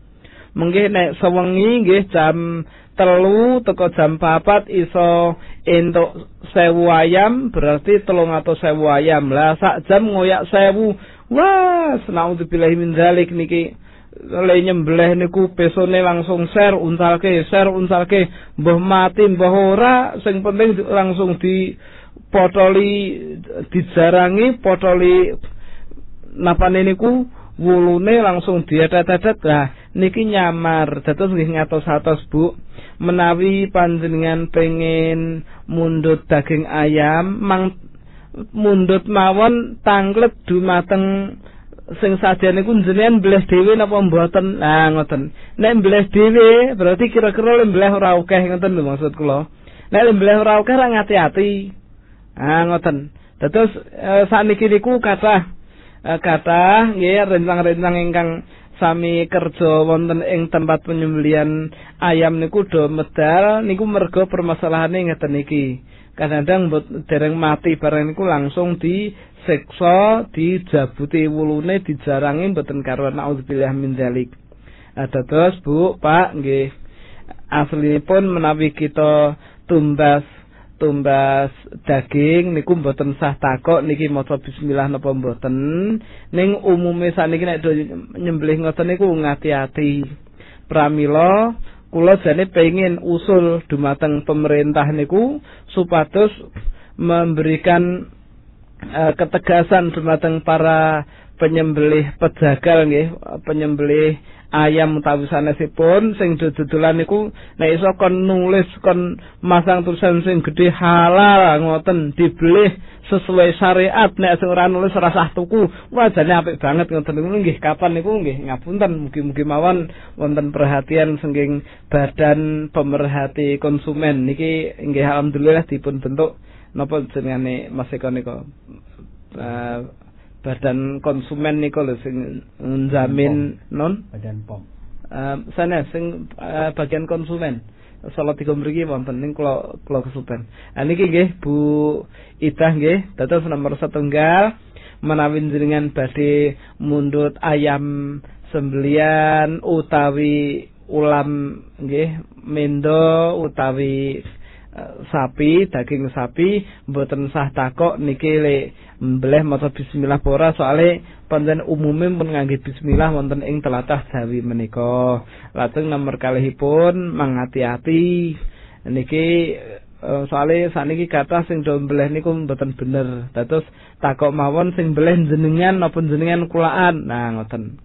Mungkin nek sewengi nggih jam telu teko jam papat iso entuk sewu ayam berarti telung atau sewu ayam. Lah sak jam ngoyak sewu. Wah senau dipilahi min dalik niki le nyembelih niku pesone langsung share untalke share untalke mbah mati mbah ora. Sing penting langsung di potoli dijarangi potoli napane niku. Wulune langsung dietet-etet lah niki nyamar. Dados nggih ngatos-atos Bu. Menawi panjenengan pengen mundut daging ayam mang mundut mawon tanglet dumateng sing sadyan niku jenengan mbleh dhewe napa mboten? Nah ngoten. Nek mbleh dhewe berarti kira-kira le mbleh ora akeh ngoten lho maksud kula. Nek le mbleh ora akeh ora ngati-ati. Ah ngoten. Dados e, sakniki niku kathah e, kathah nggih rencang-rencang ingkang sami kerja wonten ing tempat penyembelian ayam niku do medal. Niku mergo permasalahane ngeten iki. Kadang-kadang dereng mati bareng niku langsung disiksa dijabuti wulune dijarangi mboten karuan naudzubillah min dzalik. Terus Bu Pak nggih. Aslinipun menawi kita tumbas tumbas daging niku mboten sah takok niki maca bismillah napa mboten. Ning umume saniki nek nyembelih ngoten niku ngati-ati. Pramila kula jane pengin usul dumateng pemerintah niku supados memberikan uh, ketegasan dumateng para penyembelih pejagal nggih penyembelih ayam utawi sanesipun sing dodolan niku nek iso kon nulis kon masang tulisan sing gedhe halal ngoten dibeli sesuai syariat nek sing ora nulis rasah tuku wajane apik banget ngoten niku. Nggih kapan niku? Nggih ngapunten. Mugi-mugi mawon wonten perhatian saking badan pemerhati konsumen. Niki nggih alhamdulillah dipun bentuk napa jenenge Mas Eko niku? Uh, badan konsumen niku lho sing njamin non? Badan pom. Uh, sana sing uh, bagian konsumen. Salat tiga mriki wonten ning kula kula kesupen. Ah niki nggih Bu Idah nggih dados nomor setunggal menawi jenengan badhe mundut ayam sembelian utawi ulam nggih mendo utawi sapi daging sapi mboten sah takok niki le mbleh maca bismillah pora soale panjen umume pun ngangge bismillah wonten ing telatah Jawi menika. Lajeng nomor kalihipun mangati-ati niki uh, soale saniki kata sing do mbleh niku mboten bener. Dados takok mawon sing mbleh jenengan napa jenengan kulaan. Nah ngoten.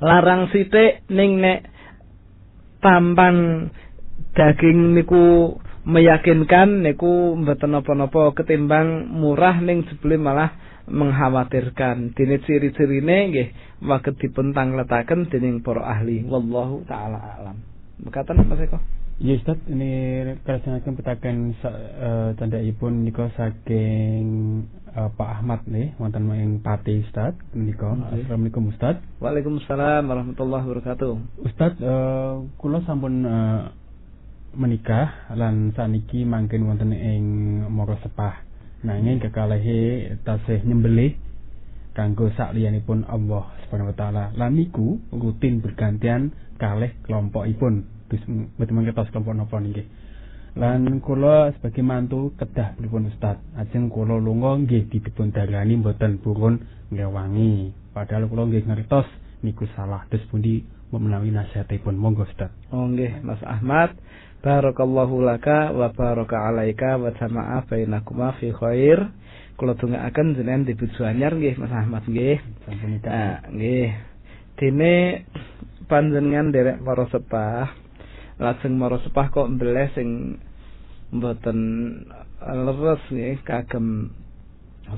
Larang sithik ning nek tampang daging niku meyakinkan niku mboten napa-napa ketimbang murah ning jebule malah mengkhawatirkan dene ciri-cirine nggih waget dipun tangletaken dening para ahli wallahu taala alam mekaten Mas Eko Ya Ustaz, ini kelaksanakan petakan uh, tandakipun niko saking uh, Pak Ahmad nih, wonten ing Pati Ustaz niko. Assalamualaikum Ustaz. Waalaikumsalam warahmatullahi wabarakatuh. Ustaz, uh, kula sampun uh, menikah lan saniki mangkin wonten ing Moro Sepah. Nanging kekalehe tasih nyembelih kanggo sakliyanipun Allah Subhanahu wa taala. Lan niku rutin bergantian kalih kelompokipun. Mboten mangketos kelompok napa nggih. Lan kula sebagai mantu kedah pripun Ustaz. Ajeng kula lunga nggih dipun darani mboten purun ngewangi. Padahal kula nggih ngertos niku salah. Terus pundi menawi nasihatipun monggo Ustaz. Oh nggih Mas Ahmad. Barakallahu laka wa baraka alaika wa sama'a bainakuma fi khair. Kula dongaaken jenengan dibuju anyar nggih Mas Ahmad nggih. Ah nggih. Dene panjenengan derek para sepah lajeng para sepah kok mbeleh sing mboten leres nggih kagem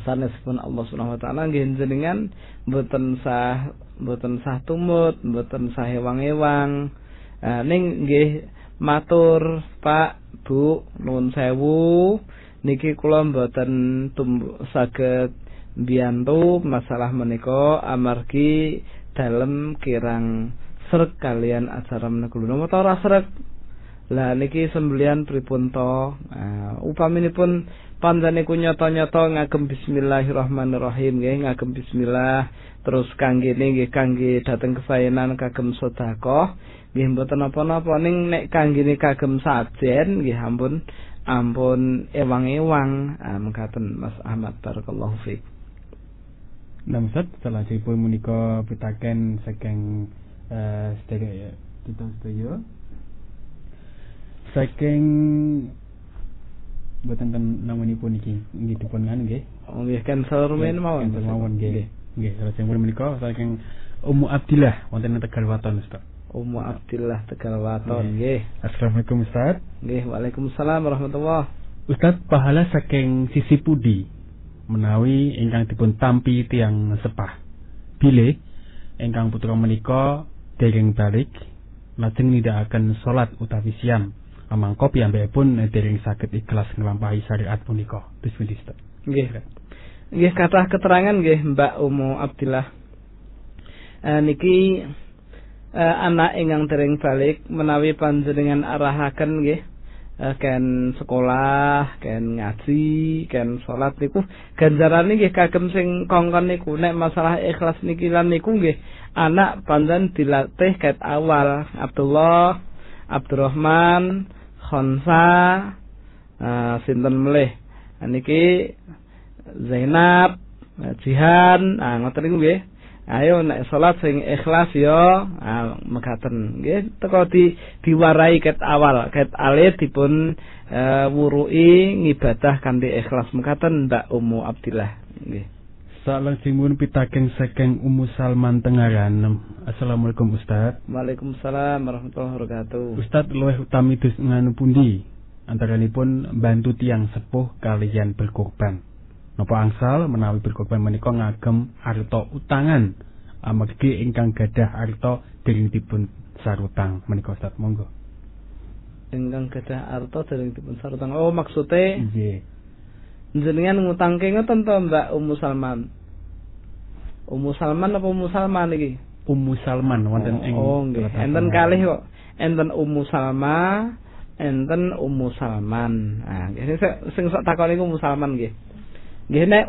sanesipun Allah Subhanahu wa taala nggih jenengan mboten sah mboten sah tumut, mboten sah ewang-ewang. Uh, ning nggih matur Pak Bu nuwun sewu. Niki kula mboten saged mbiyantu masalah menika amargi dalem kirang srek kalian acara menika. Napa ora srek lah niki sembelian pripun to uh, upaminipun panjenengan nyata-nyata ngagem bismillahirrahmanirrahim. Nggih ngagem bismillah. Terus kangge nggih kangge dateng kesayenan kagem sedekah nggih mboten napa-napa. Ning nek kanggene kagem sajen nggih ampun ampun ewang-ewang. Ah, mengkaten Mas Ahmad barakallahu fiik. Nah Ustaz setelah dipun menika pitaken saking uh, sedaya ya kita sedaya. Saking boten ten namanipun iki nggih dipun ngan nggih. Oh nggih cancel rumen mawon mawon nggih. Nggih saking pun menika saking Ummu Abdillah wonten Tegal Waton Ustaz Ummu Abdillah Tegal Waton nggih. Assalamualaikum Ustaz. Nggih, Waalaikumsalam warahmatullah. Ustaz pahala saking sisi pudi menawi ingkang dipun tampi tiang sepah. Bile ingkang putra menika dereng balik lajeng nindakaken salat utawi siam. Amangka piyambakipun dereng saged ikhlas nglampahi syariat punika. Bismillah. Nggih. Nggih kathah keterangan nggih Mbak Ummu Abdillah. Uh, niki uh, anak ingkang dereng balik menawi panjenengan arahaken nggih uh, ken sekolah, ken ngaji, ken salat niku. Ganjarane nggih kagem sing kongkon niku. Nek masalah ikhlas niki lan niku nggih anak pandan dilatih ket awal. Abdullah, Abdurrahman, Khonsa, uh, sinten melih? Niki Zainab, Jihan, ah ngoten niku nggih. Ayo nek salat sing ikhlas yo ah, mekaten nggih teko di diwarai ket awal ket alit dipun uh, wurui ngibadah kanthi ikhlas mekaten Mbak Ummu Abdillah nggih. Salajengipun pitaken saking Ummu Salman Tengaran. Assalamualaikum Ustaz. Waalaikumsalam warahmatullahi wabarakatuh. Ustaz luwih utami dus nganu pundi antaranipun bantu tiang sepuh kalian berkorban. Napa angsal menawi berkorban menika ngagem arta utangan amargi ingkang gadah arta dereng dipun sarutang menika Ustaz monggo. Ingkang gadah arta dereng dipun sarutang. Oh maksude Nggih. jenengan ngutangke ngoten to Mbak Ummu Salman. Ummu Salman apa Ummu Salman iki? Ummu Salman wonten ing Oh nggih. Enten kalih kok. Enten Ummu Salma, enten Ummu Salman. Ah, nggih sing sok takon niku Ummu Salman nggih. Nggih nek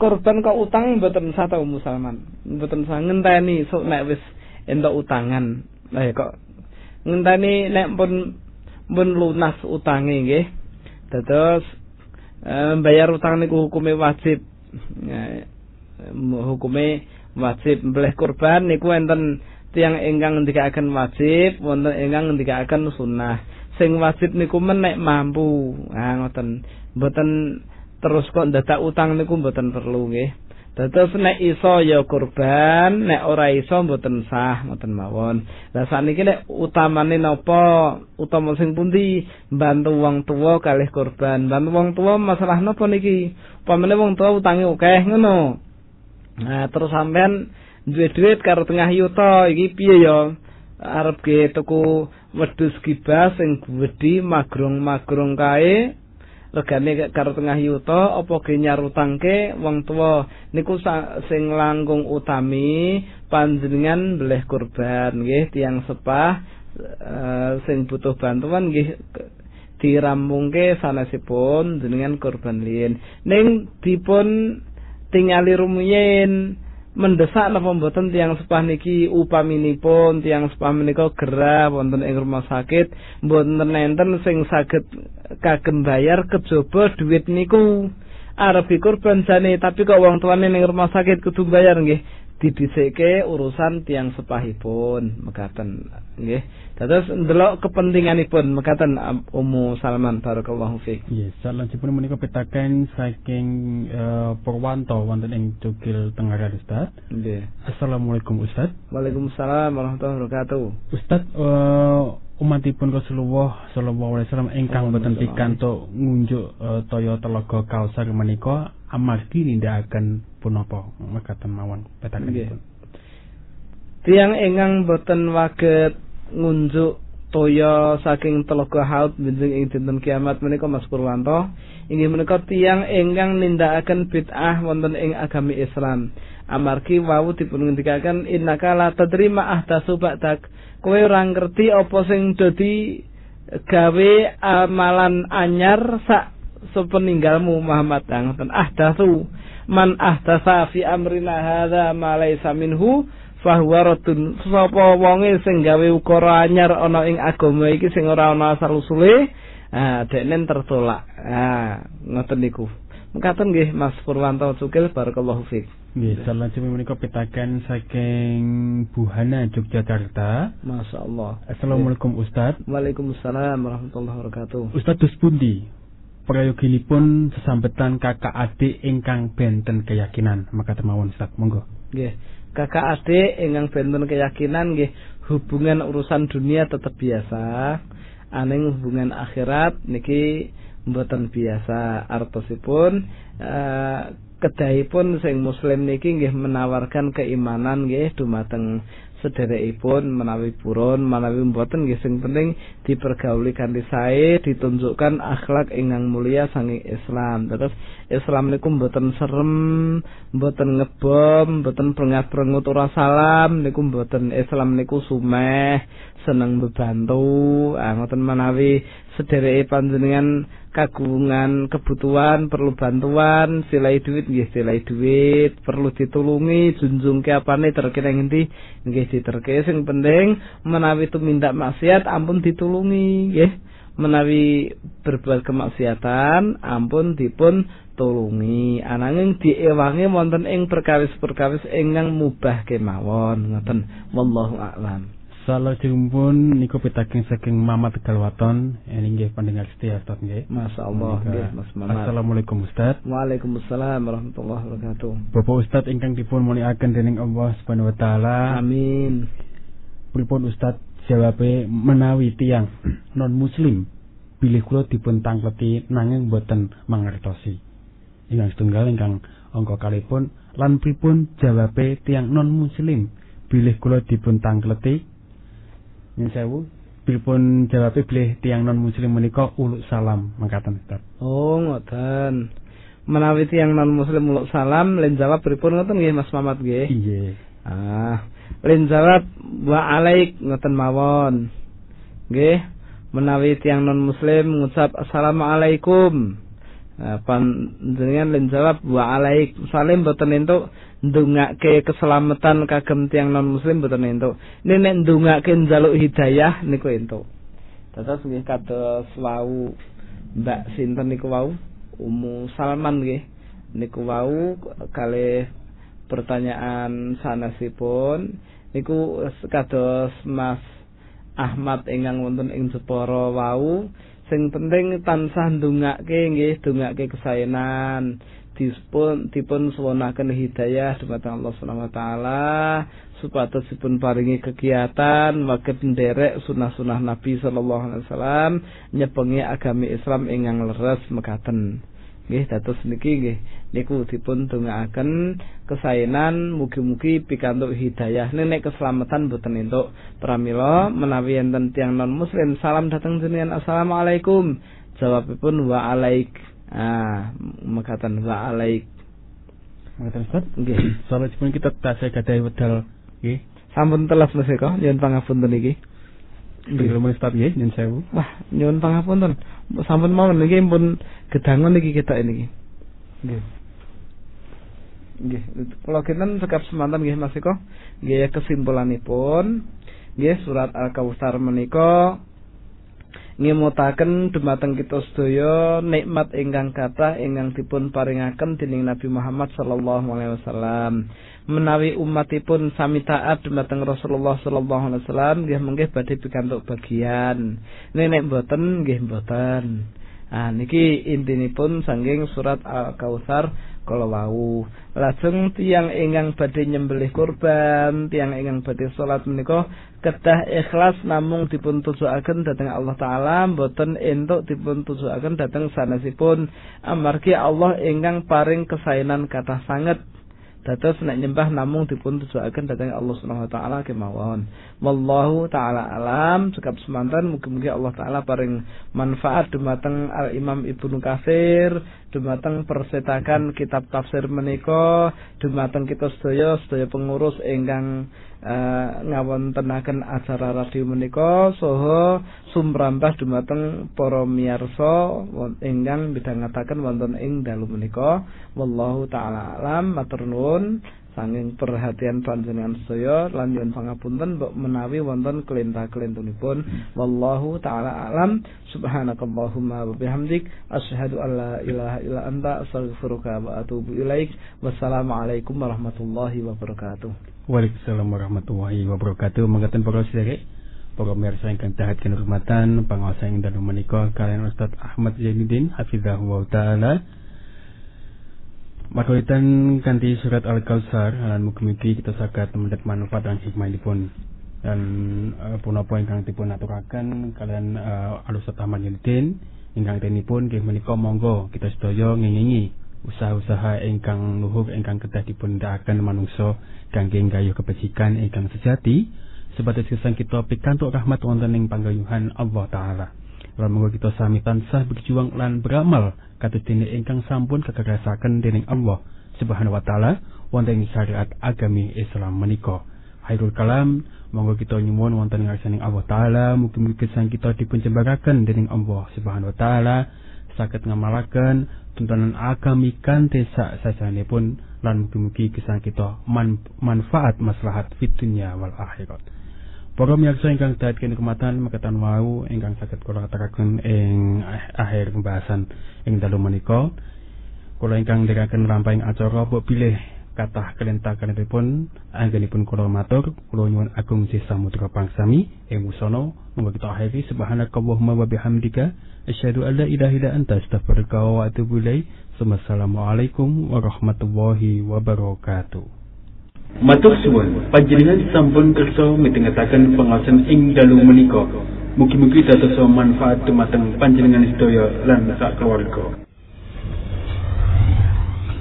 korban kok utang mboten sah ta Ummu Salman. Mboten sah ngenteni sok nek wis entuk utangan. Lah kok ngenteni nek pun pun lunas utange nggih. Dados eh, bayar utang niku hukume wajib. Eh, hukume wajib mbelih kurban niku enten tiang ingkang ngendikaken wajib wonten ingkang ngendikaken sunnah sing wajib niku menek mampu ah ngoten mboten terus kok ndadak utang niku mboten perlu nggih Dados nek iso ya kurban, nek ora iso mboten sah, ngoten mawon. Lah sakniki nek utamane napa? Utama sing pundi? Bantu wong tuwa kalih kurban. Bantu wong tuwa masalah napa niki? Pamane wong tuwa utange akeh ngono. Nah, terus sampean duwe duit karo tengah yuta iki piye ya? Arep ge tuku wedhus gibas sing gedhi magrung-magrung kae regane karo tengah yuta apa ge nyarutangke? Wong tuwa niku sing langkung utami panjenengan beleh kurban nggih tiang sepah uh, sing butuh bantuan nggih dirampungke sanesipun jenengan kurban liyen ning dipun tingali rumiyin mendesak napa mboten tiang sepah niki upaminipun tiang sepah menika gerah wonten ing rumah sakit. Mboten enten sing saged kagem bayar kejaba duit niku. Arep kurban jane tapi kok wong tuane ning rumah sakit kudu bayar nggih didhisike urusan tiang sepahipun mekaten nggih. Dados ndelok kepentinganipun mekaten Ummu Salman barakallahu fiik. Nggih salajengipun menika pitaken saking uh, Purwanto wonten ing Cukil Tengaran Ustaz. Nggih. Assalamualaikum Ustaz. Waalaikumsalam warahmatullahi wabarakatuh. Ustaz uh, umatipun Rasulullah sallallahu alaihi wasallam ingkang boten pikantuk ngunjuk uh, toya telaga Kausar menika amargi nindakaken punapa mekaten mawon petakenipun. Tiang ingkang boten waget ngunjuk toya saking telaga Haud benjing ing dinten kiamat menika Mas Purwanto inggih menika tiang ingkang nindakaken bid'ah wonten ing agami Islam. Amargi wau dipun ngendikaken innaka la tadrima ahdasu ba'dak kowe ora ngerti apa sing dadi gawe amalan anyar sak sepeninggalmu Muhammad ngoten ahdatsu man ahdasa fi amrina hadza ma laysa minhu fahuwa radun sapa wonge sing gawe ukara anyar ana ing agama iki sing ora ana asal usule ah dekne tertolak ah ngoten niku mekaten nggih Mas Purwanto Cukil barakallahu fiik Nggih, salajengipun menika pitaken saking Buhana Yogyakarta. Masyaallah. Assalamualaikum Ustaz. Waalaikumsalam warahmatullahi wabarakatuh. Ustaz dus Prayoginipun sesambetan kakak adik ingkang benten keyakinan, maka temawon Ustaz, monggo. Nggih. Kakak adik ingkang benten keyakinan nggih hubungan urusan dunia tetap biasa. Aning hubungan akhirat niki mboten biasa artosipun uh, kedahipun sing muslim niki nggih menawarkan keimanan nggih dumateng sederekipun menawi purun menawi mboten nggih sing penting dipergauli kanthi sae ditunjukkan akhlak ingkang mulia sangi Islam. Terus Islam niku mboten serem mboten ngebom mboten prengat-prengut ora salam niku mboten. Islam niku sumeh seneng bebantu ah ngoten menawi sedereke panjenengan kagungan kebutuhan perlu bantuan silai duit nggih silai duit perlu ditulungi junjung ke apane terkira ngendi? Nggih diterke. Sing penting menawi tumindak maksiat ampun ditulungi nggih. Menawi berbuat kemaksiatan ampun dipun tulungi. Ananging diewangi wonten ing perkawis-perkawis ingkang mubah kemawon. Ngoten. Wallahu a'lam Salajengipun niku pitaking saking Mamat Tegalwaton inggih pendengar setia Ustaz nggih. Masyaallah nggih Mas Mamat. Assalamualaikum Ustaz. Waalaikumsalam warahmatullahi wabarakatuh. Bapak Ustaz ingkang dipun mulyakaken dening Allah Subhanahu wa taala. Amin. Pripun Ustaz jawabe menawi tiang non muslim bilih kula dipun tangkleti nanging boten mangertosi. Ingkang setunggal ingkang angka kalipun lan pripun jawabe tiang non muslim bilih kula dipun tangkleti Nyun sewu. Pripun jawab bilih tiang non muslim menika uluk salam mangkatan Ustaz. Oh, ngoten. Menawi tiang non muslim uluk salam len jawab pripun ngoten nggih Mas Mamat nggih. Nggih. Ah, len jawab wa alaik ngoten mawon. Nggih. Menawi tiang non muslim ngucap assalamualaikum. Nah, panjenengan len jawab wa alaik salim boten entuk ndongake keselamatan kagem tiang non muslim boten entuk. Nek nek ndongake njaluk hidayah niku entuk. Dados nggih kados wau Mbak sinten niku wau Ummu Salman nggih. Niku wau kali pertanyaan sanesipun niku kados Mas Ahmad ingkang wonten ing Jepara wau sing penting tansah ndongake nggih ndongake kesaenan dipun dipun suwunaken hidayah dumateng Allah Subhanahu wa taala supados dipun paringi kegiatan waket nderek sunah-sunah Nabi sallallahu alaihi wasallam nyepengi agami Islam ingkang leres mekaten. Nggih dados niki nggih niku dipun dongaaken kesaenan mugi-mugi pikantuk hidayah nek keselamatan boten entuk pramila menawi enten tiyang non muslim salam dateng jenengan. Assalamualaikum. Jawabipun wa alaikum Ah, mekatan wa alaik. Mekatan Ustaz? Nggih. Salajengipun kita tasih gadahi wedal nggih. Sampun telas Mas Eko, nyuwun pangapunten iki. Nggih, lumayan Ustaz nggih, nyuwun sewu. Wah, nyuwun pangapunten. Sampun mawon niki pun gedangan niki kita ini. Nggih. Nggih, kula kinten sekap semanten nggih Mas Eko. Nggih kesimpulanipun nggih surat Al-Kautsar menika ngemutaken dumateng kita sedaya nikmat ingkang kathah ingkang dipun paringaken dening Nabi Muhammad sallallahu alaihi wasallam. Menawi umatipun sami taat dumateng Rasulullah sallallahu alaihi wasallam nggih mengke badhe pikantuk bagian. Nek mboten nggih mboten ah niki intinipun saking surat Al-Kautsar kala wau. Lajeng tiang ingkang badhe nyembelih kurban tiang ingkang badhe salat menika kedah ikhlas namung dipun tujuaken dhateng Allah taala boten entuk dipun tujuaken dhateng sanesipun. Amargi Allah ingkang paring kesaenan kathah sanget Dados nek nyembah namung dipun tujuaken dhateng Allah Subhanahu wa taala kemawon. Wallahu taala alam. Cekap semanten mugi-mugi Allah taala paring manfaat dumateng Al Imam Ibnu Katsir, dumateng persetakan kitab tafsir menika, dumateng kita sedaya sedaya pengurus ingkang uh, ngawontenaken acara radio menika saha sumrambah dumateng para miyarsa ingkang midhangetaken wonten ing dalu menika. Wallahu taala alam matur nuwun sanging perhatian panjenengan sedaya lan nyuwun pangapunten mbok menawi wonten kelintah-kelintunipun. Wallahu taala alam. Subhanakallahumma wa bihamdik. Asyhadu an la ilaha illa anta astaghfiruka wa atubu ilaik. Wassalamualaikum warahmatullahi wabarakatuh. Waalaikumsalam warahmatullahi wabarakatuh. Mengatakan para sedherek, para pemirsa ingkang dahat kinurmatan, panguasa ing dalem menika kalian Ustaz Ahmad Zainuddin hafizahullah taala. Makawitan kanthi surat Al-Kautsar lan mugi-mugi kita saged mendhet manfaat dan hikmahipun. Dan uh, punapa ingkang dipun aturaken kalian uh, Al-Ustaz Ahmad Zainuddin ingkang tenipun nggih menika monggo kita sedaya ngengingi usaha-usaha ingkang luhur ingkang kedah dipundhakaken manungsa kangge gayuh kebajikan ingkang sejati sebatas kesan kita pikantuk rahmat wonten ing panggayuhan Allah taala. Lan kita sami tansah berjuang lan beramal katut dene ingkang sampun kekerasaken dening Allah Subhanahu wa taala wonten syariat agami Islam menika. Hairul kalam monggo kita nyuwun wonten ing Allah taala mugi-mugi kita dipunjembaraken dening Allah Subhanahu wa taala saged ngamalaken tuntunan agami kanthi sak sasanipun lan mugi-mugi kesan kita man manfaat maslahat fit dunya wal akhirat. Para miyarsa ingkang kini kematan makatan wau ingkang saged kula aturaken ing akhir pembahasan ing dalu menika. Kula ingkang ndherekaken rampahing acara mbok pilih kathah kelentah kanipun anggenipun kula matur kula nyuwun agung sih samudra pangsami ing musana monggo kita akhiri subhanakallahumma wa bihamdika asyhadu an la ilaha illa anta astaghfiruka wa atubu ilaik. Wassalamualaikum warahmatullahi wabarakatuh. Matur suwun, panjenengan sampun kersa mitengetaken pengawasan ing dalu menika. Mugi-mugi dados manfaat dumateng panjenengan sedaya lan sak keluarga.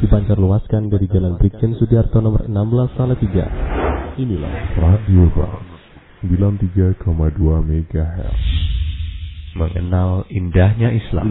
Dipancar luaskan dari Jalan Brigjen Sudiarto nomor 16 Salatiga. Inilah Radio Bang 93,2 MHz. Mengenal indahnya Islam.